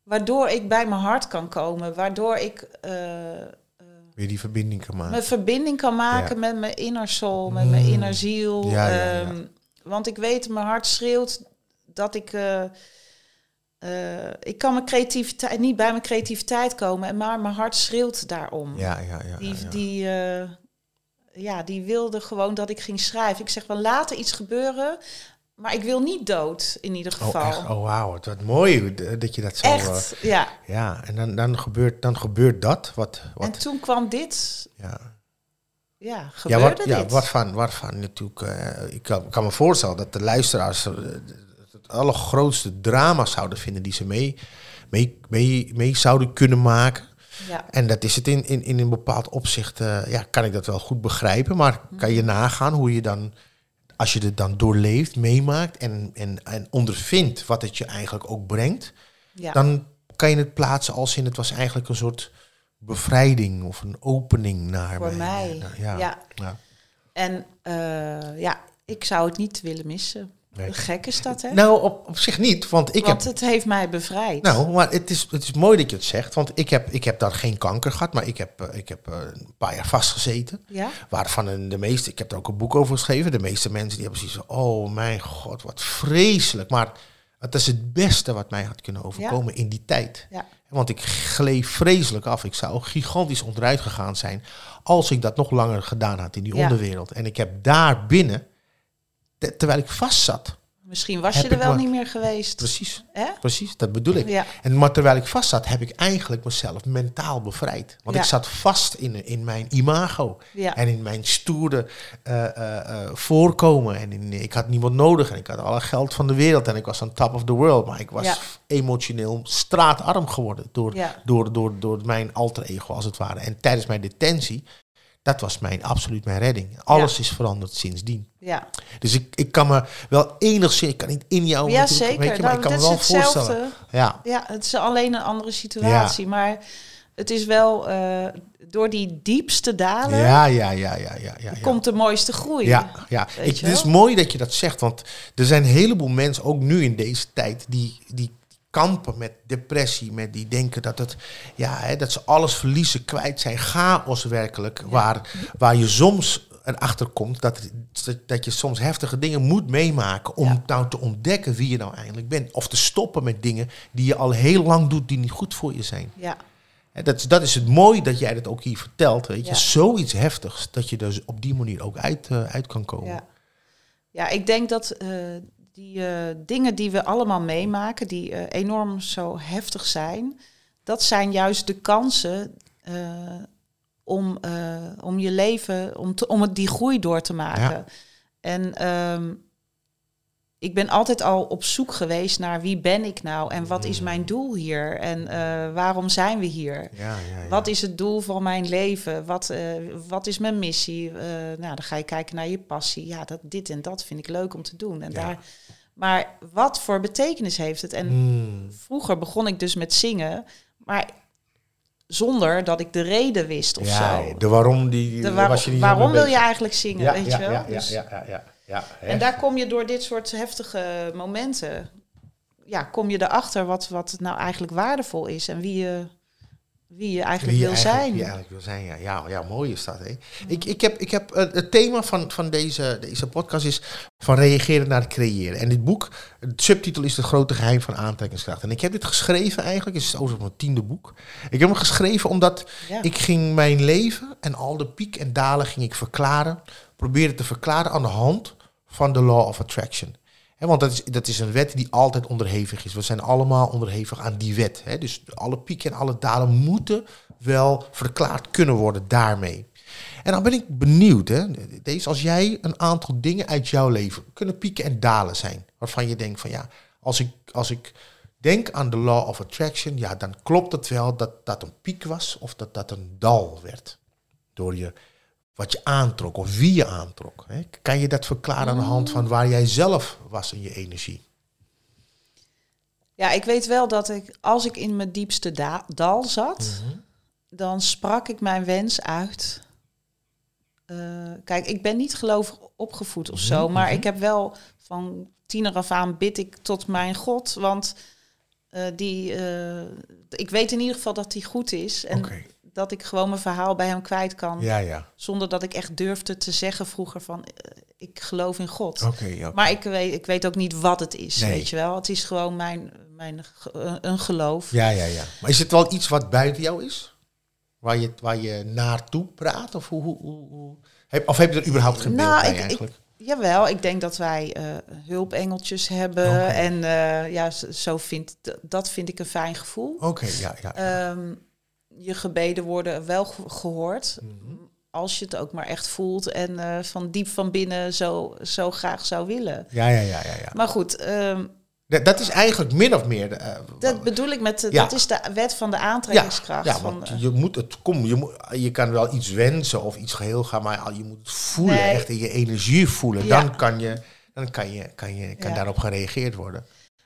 waardoor ik bij mijn hart kan komen. Waardoor ik eh, Weer die verbinding kan maken. mijn verbinding kan maken Ja. met mijn inner soul, met mijn Mm. inner ziel. Ja, ja, ja. Ehm, want ik weet, mijn hart schreeuwt dat ik... eh, eh, ik kan mijn creativiteit, niet bij mijn creativiteit komen, maar mijn hart schreeuwt daarom. Ja, ja, ja. Die, ja, ja. die, eh, ja, die wilde gewoon dat ik ging schrijven. Ik zeg wel, laat er iets gebeuren, maar ik wil niet dood in ieder Oh, geval. echt? Oh, wauw. Wat mooi dat je dat zo... Echt, eh, ja. ja, en dan, dan, gebeurt, dan gebeurt dat. Wat, En wat, toen kwam dit, ja. ja, Ja, gebeurde wat, ja, dit. waarvan, waarvan natuurlijk... eh, ik kan, kan me voorstellen dat de luisteraars eh, het allergrootste drama zouden vinden die ze mee, mee, mee, mee zouden kunnen maken. Ja, En dat is het in, in, in een bepaald opzicht, eh, ja, kan ik dat wel goed begrijpen. Maar kan je nagaan hoe je dan, als je het dan doorleeft, meemaakt en, en, en ondervindt wat het je eigenlijk ook brengt, ja. dan kan je het plaatsen als in het was eigenlijk een soort bevrijding of een opening naar voor mij. ja, ja. En eh, ja, ik zou het niet willen missen. Nee. Gek is dat, hè? Nou, op, op zich niet, want ik Want heb het heeft mij bevrijd. Nou, maar het is, het is mooi dat je het zegt, want ik heb, ik heb dan geen kanker gehad, maar ik heb, eh, ik heb eh, een paar jaar vastgezeten. Ja? Waarvan de meeste, ik heb er ook een boek over geschreven, de meeste mensen die hebben zoiets van, oh mijn god, wat vreselijk. Maar het is het beste wat mij had kunnen overkomen in die tijd. Ja. Want ik gleed vreselijk af. Ik zou gigantisch onderuit gegaan zijn als ik dat nog langer gedaan had in die onderwereld. En ik heb daar binnen, te- terwijl ik vast zat, Misschien was je er wel maar- niet meer geweest. precies, precies, dat bedoel ik. Ja. En maar terwijl ik vast zat, heb ik eigenlijk mezelf mentaal bevrijd. Want Ja. ik zat vast in, in mijn imago. Ja. En in mijn stoere eh, eh, eh, voorkomen. En in, ik had niemand nodig. En ik had alle geld van de wereld. En ik was on top of the world. Maar ik was Ja. emotioneel straatarm geworden. Door, Ja. door, door, door mijn alter ego als het ware. En tijdens mijn detentie, dat was mijn, absoluut mijn redding. Alles is veranderd sindsdien. Ja, Dus ik, ik kan me wel enigszins, ik kan niet in jou ja zeker. weet je, maar Nou, ik kan me wel voorstellen. Ja, Ja, het is alleen een andere situatie. Maar het is wel eh, door die diepste dalen ja, ja, ja, ja, ja, ja. komt de mooiste groei. Ja, ja. Ik, het is mooi dat je dat zegt, want er zijn een heleboel mensen, ook nu in deze tijd, die, die kampen met depressie, met die denken dat, het, ja, hè, dat ze alles verliezen, kwijt zijn, chaos werkelijk, waar, waar je soms erachter komt dat, dat je soms heftige dingen moet meemaken om Ja. nou te ontdekken wie je nou eigenlijk bent. Of te stoppen met dingen die je al heel lang doet, die niet goed voor je zijn. Ja, Hè, Dat is, dat is het mooie dat jij dat ook hier vertelt. Weet je, Ja. zoiets heftigs, dat je dus op die manier ook uit, eh, uit kan komen. ja. ja ik denk dat eh, die eh, dingen die we allemaal meemaken, die eh, enorm zo heftig zijn, dat zijn juist de kansen eh, om, om je leven, om, te, om het die groei door te maken. Ja. En ehm, ik ben altijd al op zoek geweest naar wie ben ik nou en wat is mijn doel hier en waarom zijn we hier? Ja, ja, ja. Wat is het doel van mijn leven? Wat, wat is mijn missie? Nou, dan ga je kijken naar je passie. Ja, dat, dit en dat vind ik leuk om te doen. En daar, maar wat voor betekenis heeft het? En Hmm. vroeger begon ik dus met zingen, maar zonder dat ik de reden wist of ja, zo. de waarom die De was je niet waarom wil je eigenlijk zingen, ja, weet ja, je wel? Ja, ja, Dus- ja, ja, ja, ja, En daar kom je door dit soort heftige momenten, ja, kom je erachter wat, wat nou eigenlijk waardevol is en wie je, wie je eigenlijk Wie je wil eigenlijk- zijn. Wie je eigenlijk wil zijn, ja. Ja, ja mooi is dat, hè. Ik, ik heb, ik heb eh, het thema van, van deze, deze podcast is van reageren naar het creëren. En dit boek, het subtitel is Het grote geheim van aantrekkingskracht. En ik heb dit geschreven eigenlijk, het is overigens mijn tiende boek. Ik heb hem geschreven omdat Ja. ik ging mijn leven en al de piek en dalen ging ik verklaren, proberen te verklaren aan de hand van de law of attraction. Want dat is, dat is een wet die altijd onderhevig is. We zijn allemaal onderhevig aan die wet. Dus alle pieken en alle dalen moeten wel verklaard kunnen worden daarmee. En dan ben ik benieuwd, deze, als jij een aantal dingen uit jouw leven kunnen pieken en dalen zijn, waarvan je denkt van ja, als ik, als ik denk aan de law of attraction, ja, dan klopt het wel dat dat een piek was of dat dat een dal werd. Door je, wat je aantrok of wie je aantrok. Hè. Kan je dat verklaren aan de hand van waar jij zelf was in je energie? Ja, ik weet wel dat ik, als ik in mijn diepste da- dal zat, Mhm. dan sprak ik mijn wens uit. Eh, kijk, ik ben niet gelovig opgevoed of zo, Mhm, maar mhm. ik heb wel van tiener af aan bid ik tot mijn God, want eh, die, eh, ik weet in ieder geval dat die goed is en Oké. Dat ik gewoon mijn verhaal bij hem kwijt kan, Ja, ja. zonder dat ik echt durfde te zeggen vroeger van eh, ik geloof in God. Oké. Maar ik weet, ik weet ook niet wat het is, Nee. weet je wel. Het is gewoon mijn, mijn ge- een- geloof. Ja, ja, ja. Maar is het wel iets wat buiten jou is? Waar je, waar je naartoe praat? Of, hoe, hoe, hoe, hoe- Heb, of heb je er überhaupt geen beeld Nou, bij ik- ik- eigenlijk? Jawel, ik denk dat wij eh, hulpengeltjes hebben. En eh, ja, zo vind, dat vind ik een fijn gevoel. Oké, ja, ja. ja. Ehm, je gebeden worden wel ge- gehoord. Mhm. Als je het ook maar echt voelt en eh, van diep van binnen zo, zo graag zou willen. ja, ja, ja, ja, ja. Maar goed, ehm, Dat, dat is eigenlijk min of meer... De, eh, dat bedoel ik met, de, Ja. dat is de wet van de ja, aantrekkingskracht. ja, van, want eh, je moet het kom, je, moet, je kan wel iets wensen of iets geheel gaan, maar je moet het voelen, Nee. echt in je energie voelen. Ja. Dan kan je, dan kan je, kan je, kan Ja. daarop gereageerd worden.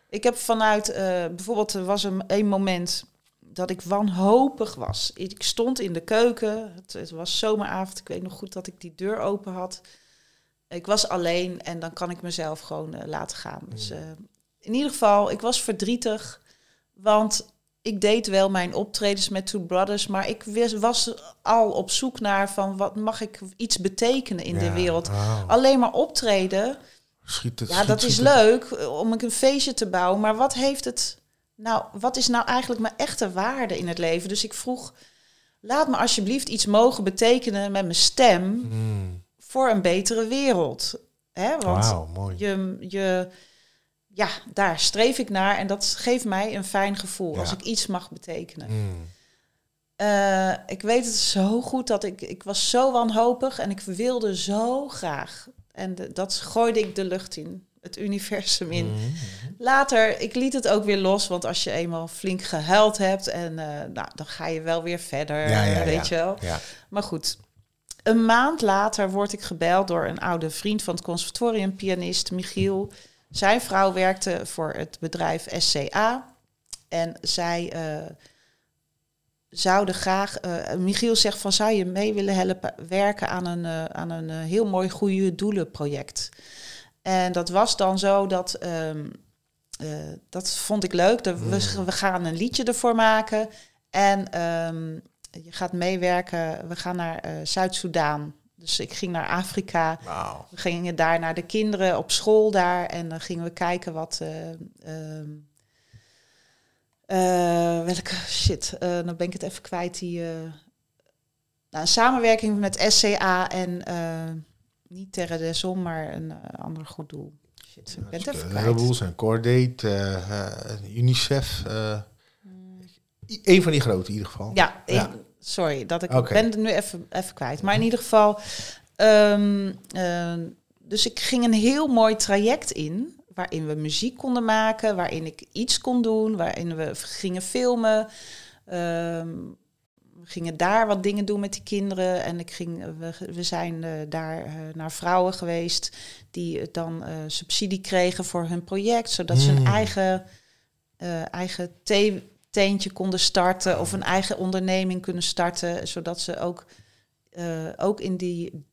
Ik heb vanuit, eh, bijvoorbeeld, er was een, een moment dat ik wanhopig was. Ik stond in de keuken, het, het was zomeravond, ik weet nog goed dat ik die deur open had. Ik was alleen en dan kan ik mezelf gewoon eh, laten gaan. Dus eh, in ieder geval, ik was verdrietig, want ik deed wel mijn optredens met Two Brothers, maar ik was al op zoek naar van wat mag ik iets betekenen in de wereld. Alleen maar optreden, Schiet het, ja, schiet- dat is het- leuk eh, om een feestje te bouwen. Maar wat heeft het nou, wat is nou eigenlijk mijn echte waarde in het leven? Dus ik vroeg, laat me alsjeblieft iets mogen betekenen met mijn stem Mm, voor een betere wereld. Hè? Want Wauw, mooi. je, je, ja, daar streef ik naar en dat geeft mij een fijn gevoel Ja. als ik iets mag betekenen. Mm. Eh, ik weet het zo goed dat ik, ik was zo wanhopig en ik wilde zo graag. En de- dat gooide ik de lucht in, het universum in. Mm. Later, ik liet het ook weer los, want als je eenmaal flink gehuild hebt, en eh, nou, dan ga je wel weer verder, Ja, ja, weet ja. je wel. Maar goed, een maand later word ik gebeld door een oude vriend van het conservatorium, pianist Michiel. Zijn vrouw werkte voor het bedrijf SCA en zij eh, zouden graag, eh, Michiel zegt van zou je mee willen helpen werken aan een, aan een heel mooi goede doelenproject. En dat was dan zo dat, ehm, eh, dat vond ik leuk. Dat we, we gaan een liedje ervoor maken en ehm, je gaat meewerken. We gaan naar eh, Zuid-Soedan. Dus ik ging naar Afrika. We gingen daar naar de kinderen op school daar en dan gingen we kijken wat. eh, ehm, eh, welke shit, dan ben ik het even kwijt. Die nou, een samenwerking met SCA en niet Terre des Zon, maar een eh, ander goed doel. Shit, ik ben het even Een kwijt. heleboel zijn Cordate, eh, eh, UNICEF. Een van die grote in ieder geval. Ja, Ja. ik- sorry, dat ik ben het nu even, even kwijt. Maar in ieder geval, ehm, eh, dus ik ging een heel mooi traject in, waarin we muziek konden maken, waarin ik iets kon doen, waarin we gingen filmen. Ehm, we gingen daar wat dingen doen met die kinderen. En ik ging, we, we zijn eh, daar eh, naar vrouwen geweest die dan eh, subsidie kregen voor hun project, zodat ze Hmm. een eigen, eh, eigen thee teentje konden starten of een eigen onderneming kunnen starten, zodat ze ook, ook in, die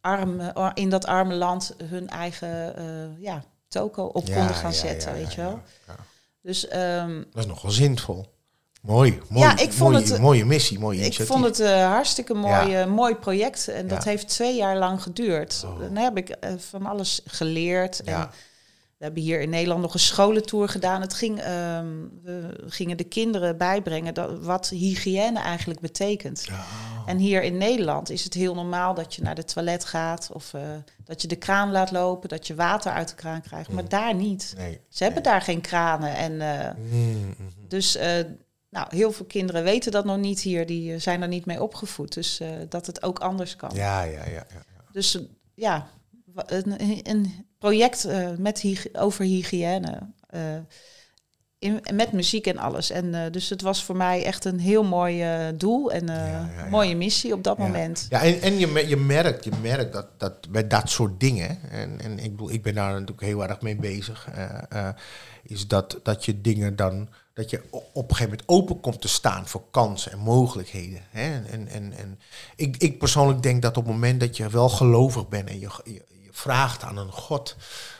arme, in dat arme land hun eigen ja, toko op Ja, konden gaan ja, zetten, weet je wel. Dus ehm, Dat is nogal zinvol. Mooi. mooi Ja, ik vond mooie, het- mooie missie, mooie ik vond het een hartstikke mooi, Ja. eh, mooi project en dat Ja. heeft twee jaar lang geduurd. Oh. Dan heb ik eh, van alles geleerd. En we hebben hier in Nederland nog een scholentour gedaan. Het ging, ehm, we gingen de kinderen bijbrengen dat, wat hygiëne eigenlijk betekent. En hier in Nederland is het heel normaal dat je naar de toilet gaat of eh, dat je de kraan laat lopen, dat je water uit de kraan krijgt. Maar daar niet. Nee. Ze hebben daar geen kranen. En, eh, Mm, mhm. dus eh, nou, heel veel kinderen weten dat nog niet hier. Die eh, zijn er niet mee opgevoed. Dus eh, dat het ook anders kan. Ja, ja, ja. ja, ja. Dus eh, ja, een, een project met hyg- over hygiëne. in, met muziek en alles. En dus het was voor mij echt een heel mooi doel en Ja, mooie missie op dat moment. Ja, en, en je, je merkt, je merkt dat, dat bij dat soort dingen, en, en ik bedoel, ik ben daar natuurlijk heel erg mee bezig, is dat, dat je dingen dan, dat je op een gegeven moment open komt te staan voor kansen en mogelijkheden. Hè? En, en, en ik, ik persoonlijk denk dat op het moment dat je wel gelovig bent en je, je, je vraagt aan een God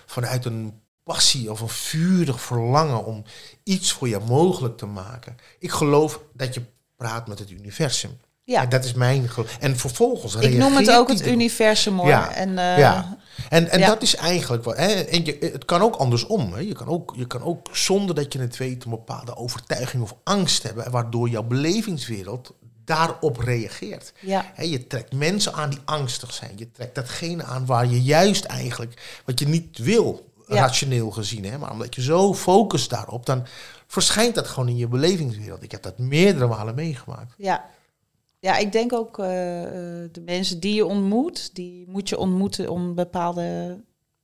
vanuit een passie of een vurig verlangen om iets voor je mogelijk te maken. Ik geloof dat je praat met het universum. Ja. En dat is mijn geloof. En vervolgens Ik noem het ook het universum hoor. Ja, En, eh, ja. En, en ja. dat is eigenlijk wat. Hè, en je, het kan ook andersom. Hè. Je, kan ook, je kan ook zonder dat je het weet een bepaalde overtuiging of angst hebben, waardoor jouw belevingswereld daarop reageert. ja. Hè, je trekt mensen aan die angstig zijn. Je trekt datgene aan waar je juist eigenlijk wat je niet wil, Ja. rationeel gezien. Hè, maar omdat je zo focust daarop, dan verschijnt dat gewoon in je belevingswereld. Ik heb dat meerdere malen meegemaakt. Ja. Ja, ik denk ook eh, de mensen die je ontmoet, die moet je ontmoeten om bepaalde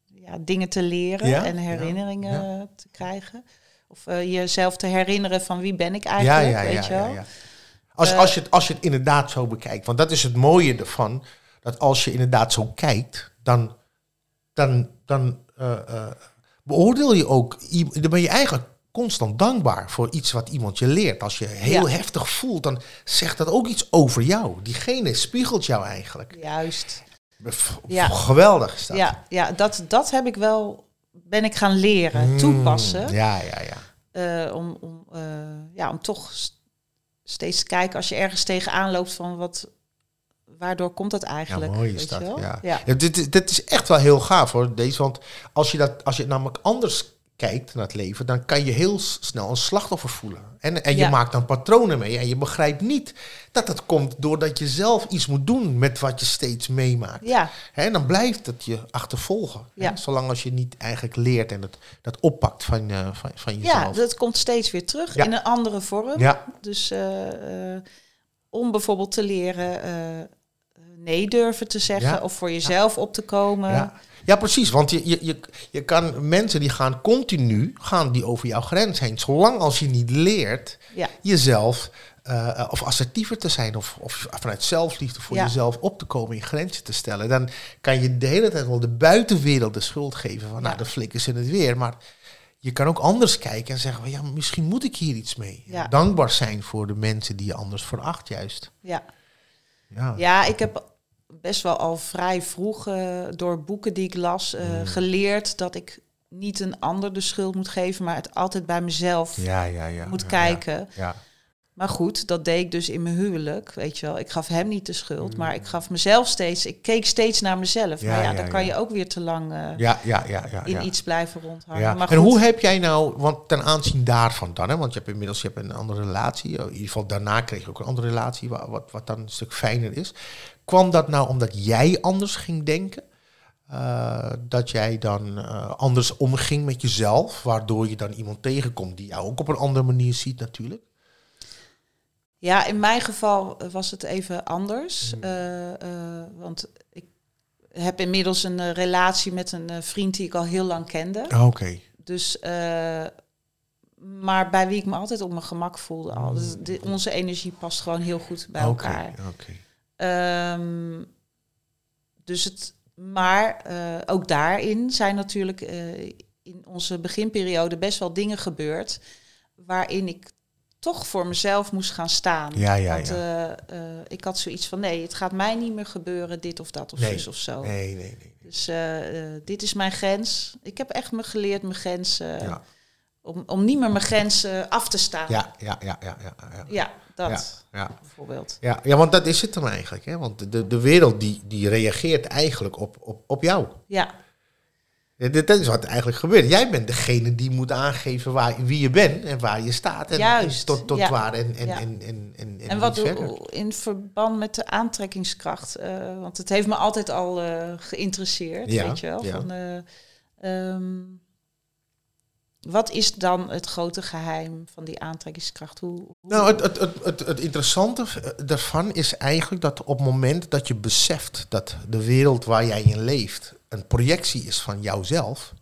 ja, dingen te leren Ja, en ja, herinneringen te krijgen. Of eh, jezelf te herinneren van wie ben ik eigenlijk, weet je wel. Als, als, je het, als je het inderdaad zo bekijkt, want dat is het mooie ervan, dat als je inderdaad zo kijkt, dan, dan, dan beoordeel je ook, dan ben je eigenlijk constant dankbaar voor iets wat iemand je leert. Als je heel Ja. heftig voelt, dan zegt dat ook iets over jou. Diegene spiegelt jou eigenlijk. Juist. Ja. Geweldig is dat. Ja, ja dat, dat heb ik wel, ben ik gaan leren, Mm, toepassen. Ja, ja, ja. eh, om, om, eh, ja, om toch steeds te kijken als je ergens tegenaan loopt van wat, waardoor komt dat eigenlijk? Ja, mooi is dat. Ja. Ja. Dit, is- dit is echt wel heel gaaf hoor, deze. Want als je, dat, als je namelijk anders kijkt naar het leven, dan kan je heel snel een slachtoffer voelen. En, en je Ja. maakt dan patronen mee. En je begrijpt niet dat het komt doordat je zelf iets moet doen met wat je steeds meemaakt. ja, en dan blijft het je achtervolgen. Ja. Zolang als je niet eigenlijk leert en het, dat oppakt van, eh, van, van ja, jezelf. dat komt steeds weer terug Ja. in een andere vorm. Ja, Dus eh, eh, om bijvoorbeeld te leren nee durven te zeggen Ja. of voor jezelf op te komen. Ja. ja, precies. Want je, je, je, je kan mensen die gaan continu gaan die over jouw grens heen. Zolang als je niet leert Ja. jezelf eh, of assertiever te zijn of, of vanuit zelfliefde voor jezelf op te komen, je grenzen te stellen, dan kan je de hele tijd wel de buitenwereld de schuld geven van nou de flikkers in het weer. Maar je kan ook anders kijken en zeggen van ja, misschien moet ik hier iets mee. Ja. Dankbaar zijn voor de mensen die je anders veracht juist. Ja. Ja. Ja, ik heb best wel al vrij vroeg eh, door boeken die ik las eh, Mm. geleerd dat ik niet een ander de schuld moet geven, maar het altijd bij mezelf Ja, ja, ja. moet ja, kijken. Ja. Maar goed, dat deed ik dus in mijn huwelijk, weet je wel. Ik gaf hem niet de schuld, Mm. maar ik gaf mezelf steeds, ik keek steeds naar mezelf. Ja, maar ja, ja, dan kan je ook weer te lang eh, Ja, ja, ja, ja. in iets blijven rondhangen. Maar en hoe heb jij nou, want ten aanzien daarvan dan, hè, want je hebt inmiddels je hebt een andere relatie, in ieder geval daarna kreeg je ook een andere relatie, wa- wat, wat dan een stuk fijner is. Kwam dat nou omdat jij anders ging denken? Eh, dat jij dan eh, anders omging met jezelf, waardoor je dan iemand tegenkomt die jou ook op een andere manier ziet natuurlijk? Ja, in mijn geval eh, was het even anders. Hmm. Eh, eh, want ik heb inmiddels een relatie met een vriend die ik al heel lang kende. Oké. Dus, maar bij wie ik me altijd op mijn gemak voelde. Al. Dus de- onze energie past gewoon heel goed bij Oké, elkaar. oké. Ehm, dus het, maar ook daarin zijn natuurlijk in onze beginperiode best wel dingen gebeurd waarin ik toch voor mezelf moest gaan staan. Ja, ja, Want eh, eh, ik had zoiets van nee, het gaat mij niet meer gebeuren, dit of dat of Nee, zus of zo. Nee, nee, nee. Dus eh, dit is mijn grens. Ik heb echt me geleerd mijn grens eh, Ja. om, om niet meer mijn grens eh, af te staan. Ja, ja, ja, ja, ja. ja. Ja, dat Ja, ja. bijvoorbeeld. Ja, ja, want dat is het dan eigenlijk. Hè? Want de, de wereld die, die reageert eigenlijk op, op, op jou. Ja, Ja, Dit dat is wat eigenlijk gebeurt. Jij bent degene die moet aangeven waar, wie je bent en waar je staat. En, Juist, tot, tot ja. waar en, en, Ja. en, en, en, En wat verder. in verband met de aantrekkingskracht, eh, want het heeft me altijd al eh, geïnteresseerd, Ja, weet je wel. Van, eh, ehm, wat is dan het grote geheim van die aantrekkingskracht? Hoe, hoe- Nou, het, het, het, het, het interessante daarvan is eigenlijk dat op het moment dat je beseft dat de wereld waar jij in leeft een projectie is van jouzelf,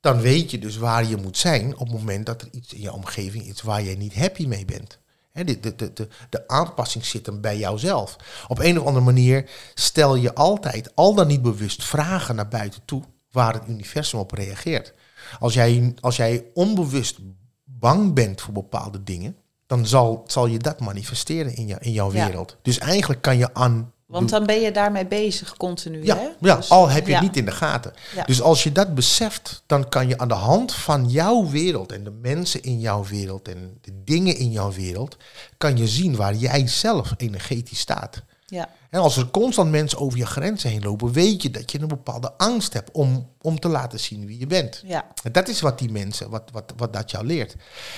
dan weet je dus waar je moet zijn op het moment dat er iets in je omgeving is waar jij niet happy mee bent. De, de, de, de, aanpassing zit hem bij jouzelf. Op een of andere manier stel je altijd, al dan niet bewust, vragen naar buiten toe waar het universum op reageert. Als jij, als jij onbewust bang bent voor bepaalde dingen, dan zal, zal je dat manifesteren in, jou, in jouw Ja. wereld. Dus eigenlijk kan je aan. Want dan ben je daarmee bezig continu. Ja, hè? ja Dus- al heb je ja. het niet in de gaten. Ja. Dus als je dat beseft, dan kan je aan de hand van jouw wereld en de mensen in jouw wereld en de dingen in jouw wereld, kan je zien waar jij zelf energetisch staat. Ja, En als er constant mensen over je grenzen heen lopen, weet je dat je een bepaalde angst hebt om, om te laten zien wie je bent. ja, En dat is wat die mensen, wat, wat, wat dat jou leert.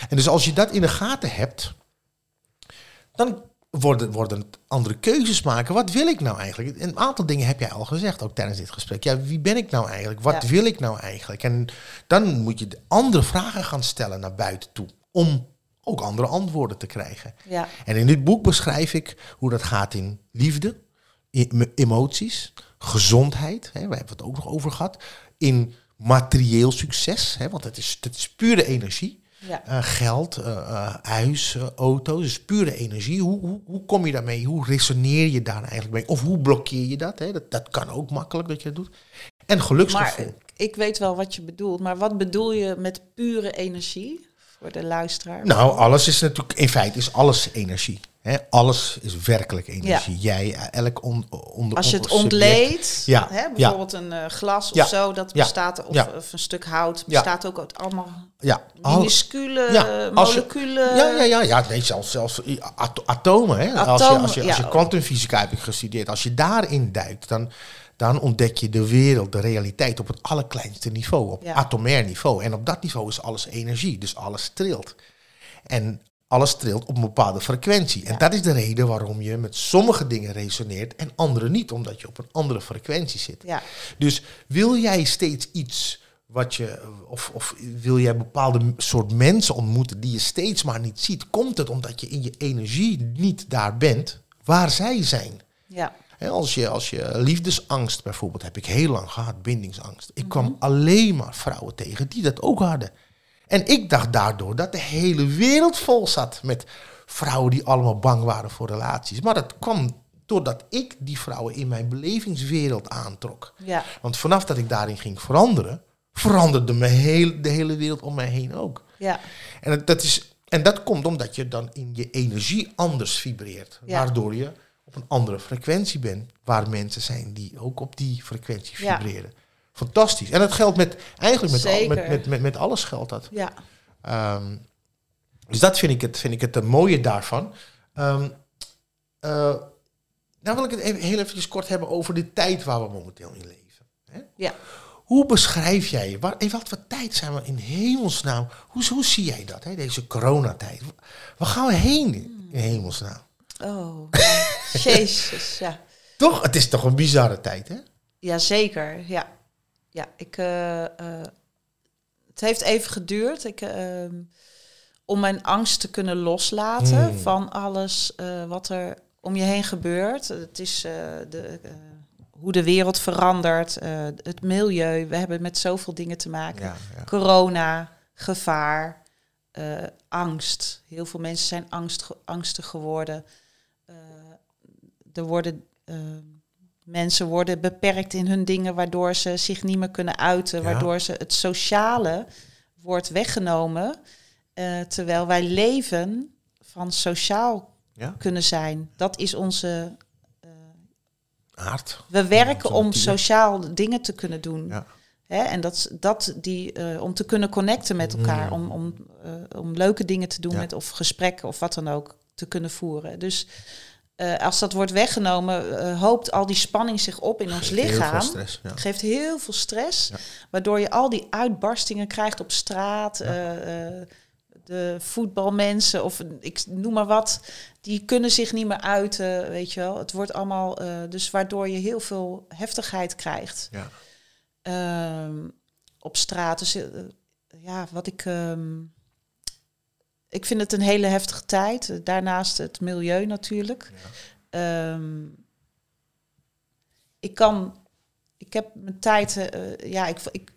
En dus als je dat in de gaten hebt, dan worden, worden andere keuzes maken. Wat wil ik nou eigenlijk? Een aantal dingen heb jij al gezegd, ook tijdens dit gesprek. Ja, wie ben ik nou eigenlijk? Wat Ja. wil ik nou eigenlijk? En dan moet je de andere vragen gaan stellen naar buiten toe. Om ook andere antwoorden te krijgen. ja, En in dit boek beschrijf ik hoe dat gaat in liefde, in emoties, gezondheid, hè, we hebben het ook nog over gehad, in materieel succes, hè, want het is, het is pure energie. Ja. Eh, geld, eh, eh, huis, auto's, dus pure energie. Hoe, hoe, hoe kom je daarmee? Hoe resoneer je daar eigenlijk mee? Of hoe blokkeer je dat? Hè? Dat, dat kan ook makkelijk dat je dat doet. En geluksgevoel. Maar ik weet wel wat je bedoelt. Maar wat bedoel je met pure energie voor de luisteraar? Nou, alles is natuurlijk, in feite is alles energie. Hè? Alles is werkelijk energie. Jij, eh, elk on, onder, Als je het ontleedt, Ja, hè, ja. bijvoorbeeld een eh, glas Ja, of zo, dat ja, bestaat, of, ja. of een stuk hout, Ja. bestaat ook uit allemaal Ja, minuscule Ja, moleculen. ja, ja, ja, ja. Nee, zelfs, zelfs atomen. Hè? als je, als je, als je ja. kwantumfysica heb ik gestudeerd. Als je daarin duikt, dan, dan ontdek je de wereld, de realiteit op het allerkleinste niveau. Op Ja. atomair niveau. En op dat niveau is alles energie. Dus alles trilt. En alles trilt op een bepaalde frequentie. En Ja. dat is de reden waarom je met sommige dingen resoneert en andere niet. Omdat je op een andere frequentie zit. Ja, Dus wil jij steeds iets wat je, of, of wil jij bepaalde soort mensen ontmoeten die je steeds maar niet ziet, komt het omdat je in je energie niet daar bent waar zij zijn. ja, als, je, als je liefdesangst bijvoorbeeld, heb ik heel lang gehad, bindingsangst. Ik kwam alleen maar vrouwen tegen die dat ook hadden. En ik dacht daardoor dat de hele wereld vol zat met vrouwen die allemaal bang waren voor relaties. Maar dat kwam doordat ik die vrouwen in mijn belevingswereld aantrok. ja, Want vanaf dat ik daarin ging veranderen, veranderde mijn heel, de hele wereld om mij heen ook. ja, En dat, dat is, en dat komt omdat je dan in je energie anders vibreert. Ja. Waardoor je op een andere frequentie bent. Waar mensen zijn die ook op die frequentie Ja. vibreren. Fantastisch. En dat geldt met, eigenlijk met, al- met, met, met, met alles geldt dat. ja. Ehm, dus dat vind ik het, vind ik het eh, mooie daarvan. Eh, nou wil ik het even, heel eventjes kort hebben over de tijd waar we momenteel in leven. Hè? Ja. Hoe beschrijf jij, waar, in wat voor tijd zijn we in hemelsnaam? Hoe, hoe zie jij dat, hè, deze coronatijd? Waar gaan we heen in hemelsnaam? Oh. jezus, ja. Toch? Het is toch een bizarre tijd, hè? Ja, zeker. Ja, ja ik, eh, eh, het heeft even geduurd ik, ehm, om mijn angst te kunnen loslaten Hmm. van alles eh, wat er om je heen gebeurt. Het is de, hoe de wereld verandert, het milieu. We hebben met zoveel dingen te maken. Ja, ja. Corona, gevaar, angst. Heel veel mensen zijn angst, angstig geworden. Eh, er worden, eh, mensen worden beperkt in hun dingen, waardoor ze zich niet meer kunnen uiten, Ja. waardoor ze het sociale wordt weggenomen. eh, terwijl wij leven van sociaal ja? kunnen zijn. Dat is onze. Aard. We werken om sociaal dingen te kunnen doen. Ja. Hè, en dat, dat die, eh, om te kunnen connecten met elkaar, om, om, eh, om leuke dingen te doen Ja. met of gesprekken of wat dan ook te kunnen voeren. Dus eh, als dat wordt weggenomen, eh, hoopt al die spanning zich op in ons heel lichaam. stress, ja. Geeft heel veel stress, Ja. waardoor je al die uitbarstingen krijgt op straat. eh, de voetbalmensen of ik noem maar wat, die kunnen zich niet meer uiten, weet je wel. Het wordt allemaal, dus waardoor je heel veel heftigheid krijgt Ja. ehm, op straat. Dus, ja, wat ik. ehm, ik vind het een hele heftige tijd. Daarnaast het milieu natuurlijk. Ehm, ik kan. Ik heb mijn tijd. eh, ja, ik, ik.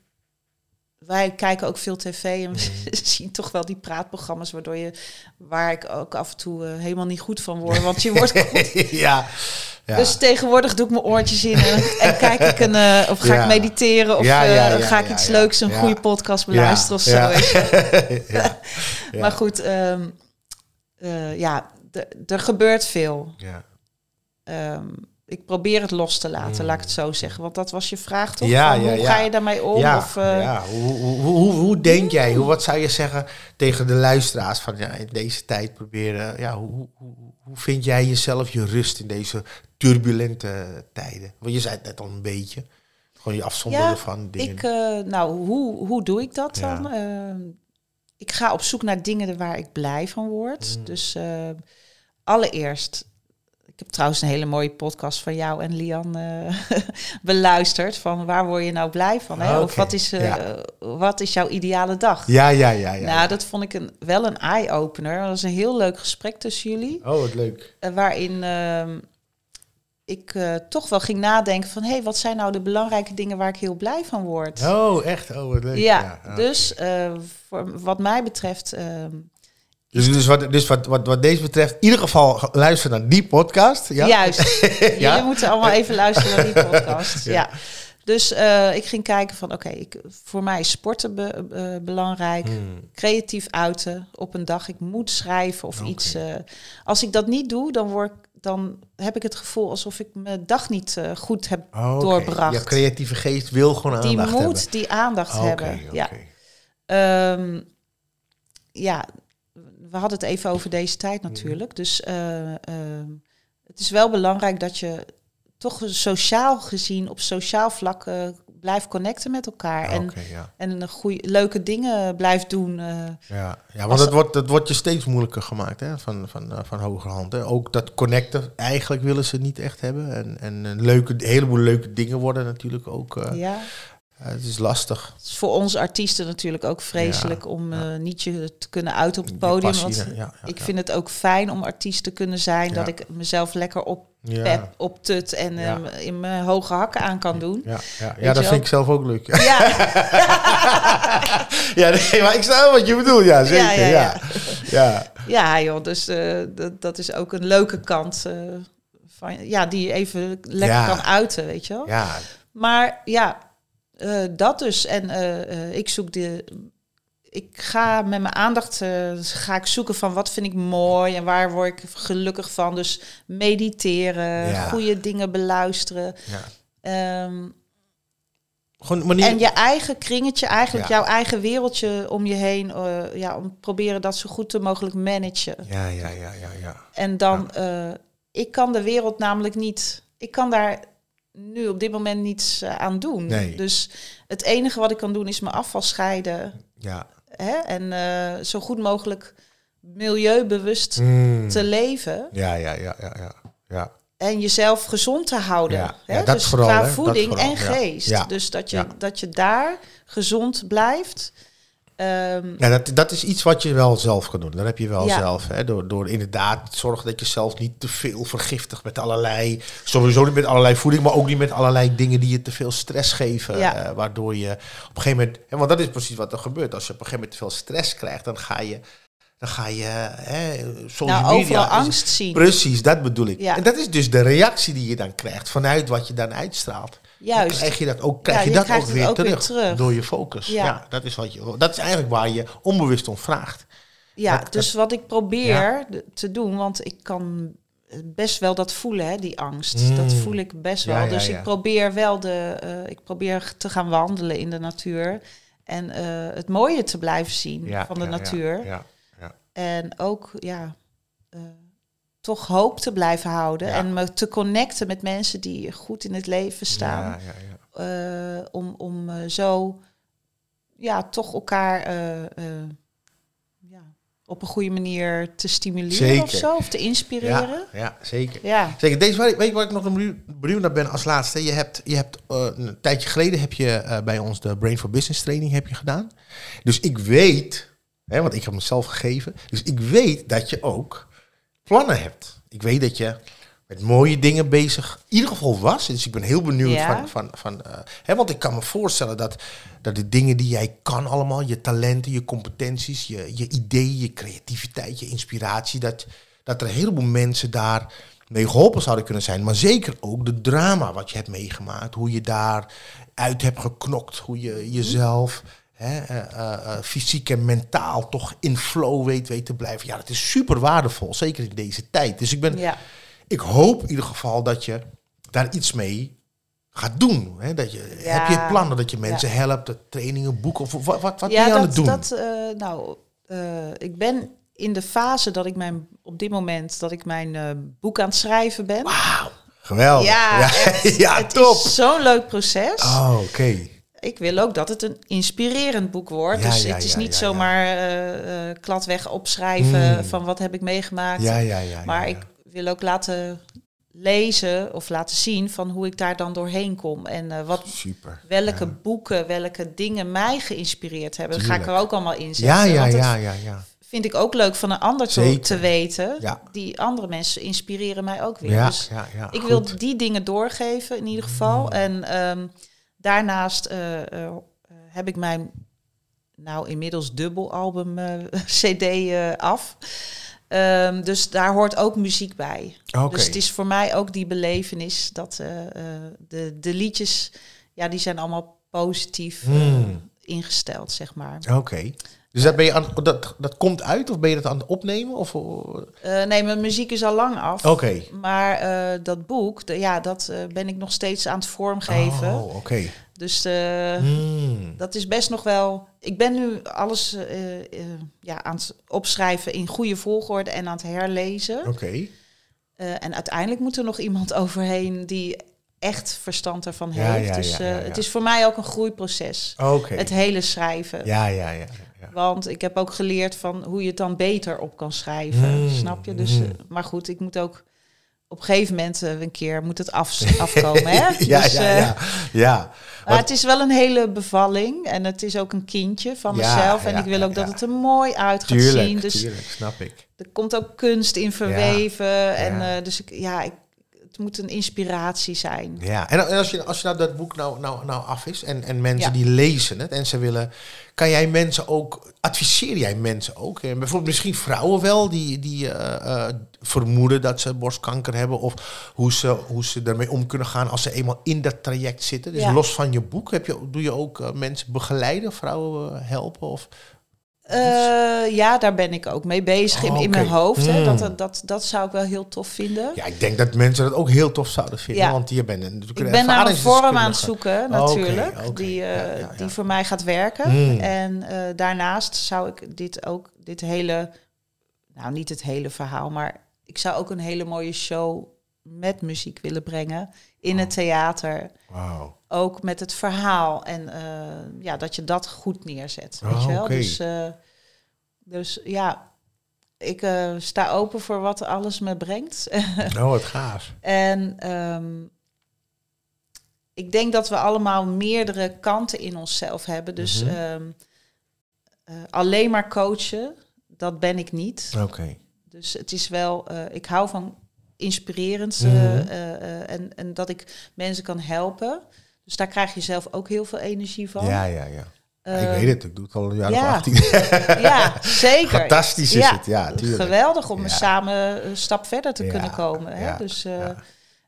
Wij kijken ook veel tv en we zien toch wel die praatprogramma's waardoor je, waar ik ook af en toe eh, helemaal niet goed van word, want je wordt ja. ja. dus tegenwoordig doe ik mijn oortjes in en, en kijk ik een, eh, of ga Ja. ik mediteren of Ja, eh, ga ik iets leuks, een goede podcast beluisteren of zo. Ja. weet je. ja. Ja. Maar goed, eh, ja, er gebeurt veel. Ja. Ehm, ik probeer het los te laten, laat ik het zo zeggen. Want dat was je vraag toch? Mm. Ja, Van ja, hoe ja. ga je daarmee om? ja, of, eh, ja. Hoe, hoe, hoe, hoe, denk jij, hoe, wat zou je zeggen tegen de luisteraars van ja, in deze tijd proberen, ja, hoe, hoe, hoe, vind jij jezelf je rust in deze turbulente tijden? Want je zei het net al een beetje, gewoon je afzonderen van dingen. Ik, eh, nou, hoe, hoe doe ik dat dan? Ehm, ik ga op zoek naar dingen waar ik blij van word. Mm. Dus eh, allereerst, ik heb trouwens een hele mooie podcast van jou en Lian eh, beluisterd. Van waar word je nou blij van? Hè? Of wat is, eh, ja. wat is jouw ideale dag? ja, ja, ja, ja. Nou, dat vond ik een, wel een eye-opener. Dat was een heel leuk gesprek tussen jullie. Oh, wat leuk. Eh, waarin ehm, ik eh, toch wel ging nadenken van... hé, hey, wat zijn nou de belangrijke dingen waar ik heel blij van word? Oh, echt? Oh, wat leuk. ja, dus eh, voor wat mij betreft... Dus, dus, wat, dus wat, wat, wat deze betreft, in ieder geval luister naar die podcast. Ja? Juist. Ja? Jullie moeten allemaal even luisteren naar die podcast. Ja. ja. Dus eh, ik ging kijken van, oké, voor mij is sporten be- eh, belangrijk. Hmm. Creatief uiten op een dag. Ik moet schrijven of iets. eh, als ik dat niet doe, dan, word, ik- dan heb ik het gevoel alsof ik mijn dag niet goed heb Oh, doorbracht. Je creatieve geest wil gewoon Die aandacht moet hebben. die aandacht hebben. Ja. Ehm, ja, we hadden het even over deze tijd Mhm. natuurlijk. Dus eh, ehm, het is wel belangrijk dat je toch sociaal gezien op sociaal vlak eh, blijft connecten met elkaar. En ja. en een goeie, leuke dingen blijft doen. eh. Ja, ja want het wordt, het wordt je steeds moeilijker gemaakt hè, van, van, van hogerhand. Hè. Ook dat connecten, eigenlijk willen ze niet echt hebben. En, en een leuke, een heleboel leuke dingen worden natuurlijk ook. ja. Eh, het is lastig. Het is voor ons artiesten natuurlijk ook vreselijk Ja, om ja. eh, niet je te kunnen uiten op het podium. passie, want ja, ik vind het ook fijn om artiest te kunnen zijn. Dat ik mezelf lekker op pep, op tut en ehm, in mijn hoge hakken aan kan doen. ja, ja, dat vind ik zelf ook leuk. Ja, Ja, nee, maar ik snap wat je bedoelt. Ja, zeker. Ja, Ja, ja, joh, dus eh, dat, dat is ook een leuke kant eh, van, ja, die je even lekker kan uiten, weet je wel. Ja, Maar ja, eh, dat dus. En eh, eh, ik zoek de. Ik ga met mijn aandacht ga ik zoeken van wat vind ik mooi en waar word ik gelukkig van. Dus mediteren, Ja. goede dingen beluisteren. ja. Ehm, Gewoon manier... en je eigen kringetje, eigenlijk Ja. jouw eigen wereldje om je heen. ja, om proberen dat zo goed mogelijk managen. Ja, ja, ja, ja, ja. En dan, eh, ik kan de wereld namelijk niet, ik kan daar nu op dit moment niets eh, aan doen. Nee. Dus het enige wat ik kan doen is mijn afval scheiden. ja. Hè? En eh, zo goed mogelijk milieubewust Mm. te leven. Ja, ja, ja, ja, ja. ja. En jezelf gezond te houden. Ja, Hè? ja, dat dus vooral, qua hè, dat voeding vooral, en ja. geest. Dus dat je, dat je daar gezond blijft. Ehm, Ja, dat, dat is iets wat je wel zelf kan doen. Dat heb je wel Ja. zelf. Hè? Door, door inderdaad zorgen dat je zelf niet te veel vergiftigt met allerlei... Sowieso niet met allerlei voeding, maar ook niet met allerlei dingen die je te veel stress geven. Ja. eh, waardoor je op een gegeven moment... Hè, want dat is precies wat er gebeurt. Als je op een gegeven moment te veel stress krijgt, dan ga je... Dan ga je hè, social nou, media... overal is- angst zien. Precies, dat bedoel ik. Ja. En dat is dus de reactie die je dan krijgt vanuit wat je dan uitstraalt. Dan Juist. krijg je dat ook, krijg Ja, je je dat ook weer, ook weer terug, door je focus. Ja. Ja. dat, is wat je, dat is eigenlijk waar je onbewust om vraagt. Ja, Dat- dus wat ik probeer te doen, want ik kan best wel dat voelen, hè, die angst. Mm. Dat voel ik best wel. Dus ik probeer wel de, eh, ik probeer te gaan wandelen in de natuur en eh, het mooie te blijven zien van de ja, natuur. Ja, ja, En ook, ja, eh, toch hoop te blijven houden Ja. en me te connecten met mensen die goed in het leven staan. Ja, ja, ja. eh, om om eh, zo, ja, toch elkaar, ja, op een goede manier te stimuleren Zeker. of zo, of te inspireren. Ja, ja, zeker. Ja. Zeker. Deze, weet je waar ik nog benieuwd- benieuwd naar ben als laatste? Je hebt, je hebt een tijdje geleden heb je bij ons de Brain for Business training heb je gedaan. Dus ik weet, hè, want ik heb hem zelf gegeven, dus ik weet dat je ook plannen hebt. Ik weet dat je met mooie dingen bezig in ieder geval was. Dus ik ben heel benieuwd Ja. van, van, van eh, hè, want ik kan me voorstellen dat, dat de dingen die jij kan allemaal, je talenten, je competenties, je, je ideeën, je creativiteit, je inspiratie, dat, dat er een heleboel mensen daar mee geholpen zouden kunnen zijn. Maar zeker ook de drama wat je hebt meegemaakt, hoe je daar uit hebt geknokt, hoe je jezelf eh, eh, eh, fysiek en mentaal toch in flow weet, weet te blijven. Ja, dat is super waardevol, zeker in deze tijd. Dus ik ben, Ja. ik hoop in ieder geval dat je daar iets mee gaat doen. Hè? Dat je, Ja. Heb je plannen dat je mensen helpt, trainingen, boeken? Of wat, wat, wat ben je aan het doen? dat eh, nou, ik ben in de fase dat ik mijn, op dit moment, dat ik mijn boek aan het schrijven ben. Wauw, geweldig. Ja, ja, echt, ja, het top. zo'n leuk proces. Oh, oké. Ik wil ook dat het een inspirerend boek wordt. Ja, dus ja, het is ja, niet zomaar eh, eh, kladweg opschrijven Mm. van wat heb ik meegemaakt. Ja, ja, ja. maar ik wil ook laten lezen of laten zien van hoe ik daar dan doorheen kom. En eh, wat, Super. welke boeken, welke dingen mij geïnspireerd hebben. Dat ga ik er ook allemaal in zetten. Ja, ja, ja, ja, ja. vind ik ook leuk van een ander te, Zeker. te weten. Ja. Die andere mensen inspireren mij ook weer. Ja, Dus ik wil die dingen doorgeven in ieder geval. En ehm, daarnaast eh, eh, heb ik mijn, nou inmiddels dubbelalbum eh, CD af. Ehm, dus daar hoort ook muziek bij. Dus het is voor mij ook die belevenis dat de, de liedjes, ja, die zijn allemaal positief Hmm. ingesteld, zeg maar. Oké. Dus dat, ben je aan, dat, dat komt uit of ben je dat aan het opnemen? Of, Eh, nee, mijn muziek is al lang af. Oké. Maar eh, dat boek, de- ja, dat eh, ben ik nog steeds aan het vormgeven. Oh, oké. Dus eh, Hmm. dat is best nog wel. Ik ben nu alles eh, eh, ja, aan het opschrijven in goede volgorde en aan het herlezen. Oké. Eh, en uiteindelijk moet er nog iemand overheen die echt verstand ervan Ja, heeft. ja, dus ja, eh, ja, ja. het is voor mij ook een groeiproces. Oké. Het hele schrijven. Ja, ja, ja. Ja. Want ik heb ook geleerd van hoe je het dan beter op kan schrijven. Mm, Snap je? Dus, mm. eh, maar goed, ik moet ook op een gegeven moment eh, een keer moet het af, afkomen. Hè? ja, Dus, ja, eh, ja, ja. Maar het is wel een hele bevalling en het is ook een kindje van Ja, mezelf. En ik wil ook dat het er mooi uit gaat Tuurlijk, zien. Dus tuurlijk, snap ik. er komt ook kunst in verweven. En dus ik, ja, ik, moet een inspiratie zijn. Ja, en, en als je, als je nou dat boek nou, nou, nou af is en, en mensen Ja. die lezen het en ze willen, kan jij mensen ook, adviseer jij mensen ook? En bijvoorbeeld misschien vrouwen wel die, die eh, eh, vermoeden dat ze borstkanker hebben of hoe ze, hoe ze ermee om kunnen gaan als ze eenmaal in dat traject zitten. Dus Ja. los van je boek, heb je, doe je ook eh, mensen begeleiden, vrouwen eh, helpen? Of? Eh, ja, daar ben ik ook mee bezig in, Oh, mijn hoofd. Hè. Mm. Dat, dat, dat zou ik wel heel tof vinden. Ja, ik denk dat mensen dat ook heel tof zouden vinden, Ja. want je bent natuurlijk Ik ben naar een vorm aan het zoeken, natuurlijk. Die, eh, Ja, ja, ja. die voor mij gaat werken. Hmm. En eh, daarnaast zou ik dit ook, dit hele, nou niet het hele verhaal, maar ik zou ook een hele mooie show met muziek willen brengen in Oh. het theater. Wauw. Ook met het verhaal en eh, ja, dat je dat goed neerzet. Weet Oh, je wel? Dus, eh, dus ja, ik eh, sta open voor wat alles me brengt. Oh, wat gaaf. En ehm, ik denk dat we allemaal meerdere kanten in onszelf hebben. Dus Mhm. ehm, eh, alleen maar coachen, dat ben ik niet. Oké. Dus het is wel, ik hou van inspirerend Mhm. en, en dat ik mensen kan helpen. Dus daar krijg je zelf ook heel veel energie van. Ja, ja, ja. ik Eh, weet het, ik doe het al een jaar ja. of 18. Ja, zeker. Fantastisch is het, ja, tuurlijk. Geweldig om Ja. samen een stap verder te kunnen komen. Hè? Dus, eh.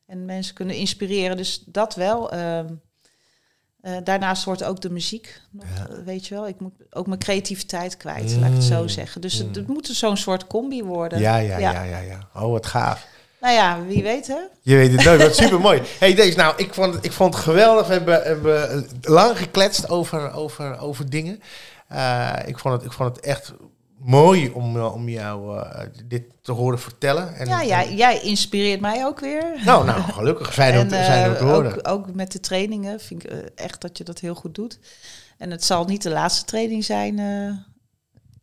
En mensen kunnen inspireren, dus dat wel. ehm. Eh, daarnaast wordt ook de muziek, nog, Ja. weet je wel. Ik moet ook mijn creativiteit kwijt, laat ik het zo Mm, zeggen. Dus het, mm. het moet zo'n soort combi worden. Ja, ja, Ja. ja, ja, ja. Oh, wat gaaf. Nou ja, wie weet hè. Je weet het nooit, wat super mooi. Hey, deze, nou, ik vond, ik vond het geweldig. We hebben, hebben lang gekletst over, over, over dingen. Eh, ik, vond het, ik vond het echt mooi om, eh, om jou eh, dit te horen vertellen. En, ja, jij, jij inspireert mij ook weer. Nou, nou, gelukkig. Fijn om, en te- eh, horen. ook, ook met de trainingen vind ik eh, echt dat je dat heel goed doet. En het zal niet de laatste training zijn eh,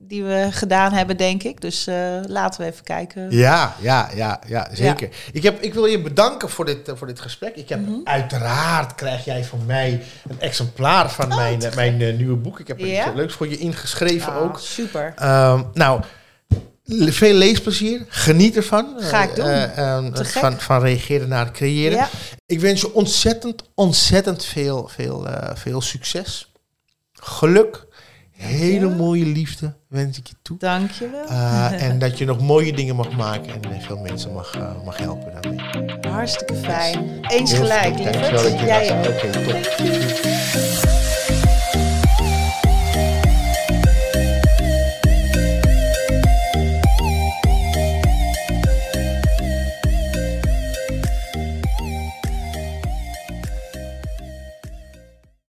die we gedaan hebben, denk ik. Dus eh, laten we even kijken. Ja, ja, ja, ja zeker. Ik, heb, ik wil je bedanken voor dit, eh, voor dit gesprek. Ik heb Mhm. uiteraard krijg jij van mij een exemplaar van Oh, mijn, mijn eh, nieuwe boek. Ik heb er iets leuks voor je ingeschreven Ah, ook. Super. Ehm, nou, veel leesplezier. Geniet ervan. Ga ik doen. Van, van reageren naar het creëren. Ja, Ik wens je ontzettend, ontzettend veel, veel, veel succes. Geluk. Hele mooie liefde wens ik je toe. dankjewel. Uh, en dat je nog mooie dingen mag maken en veel mensen mag, uh, mag helpen daarmee. Hartstikke fijn. Eens Heel gelijk. Dankjewel dat lieverd. je Jij. Oké, top.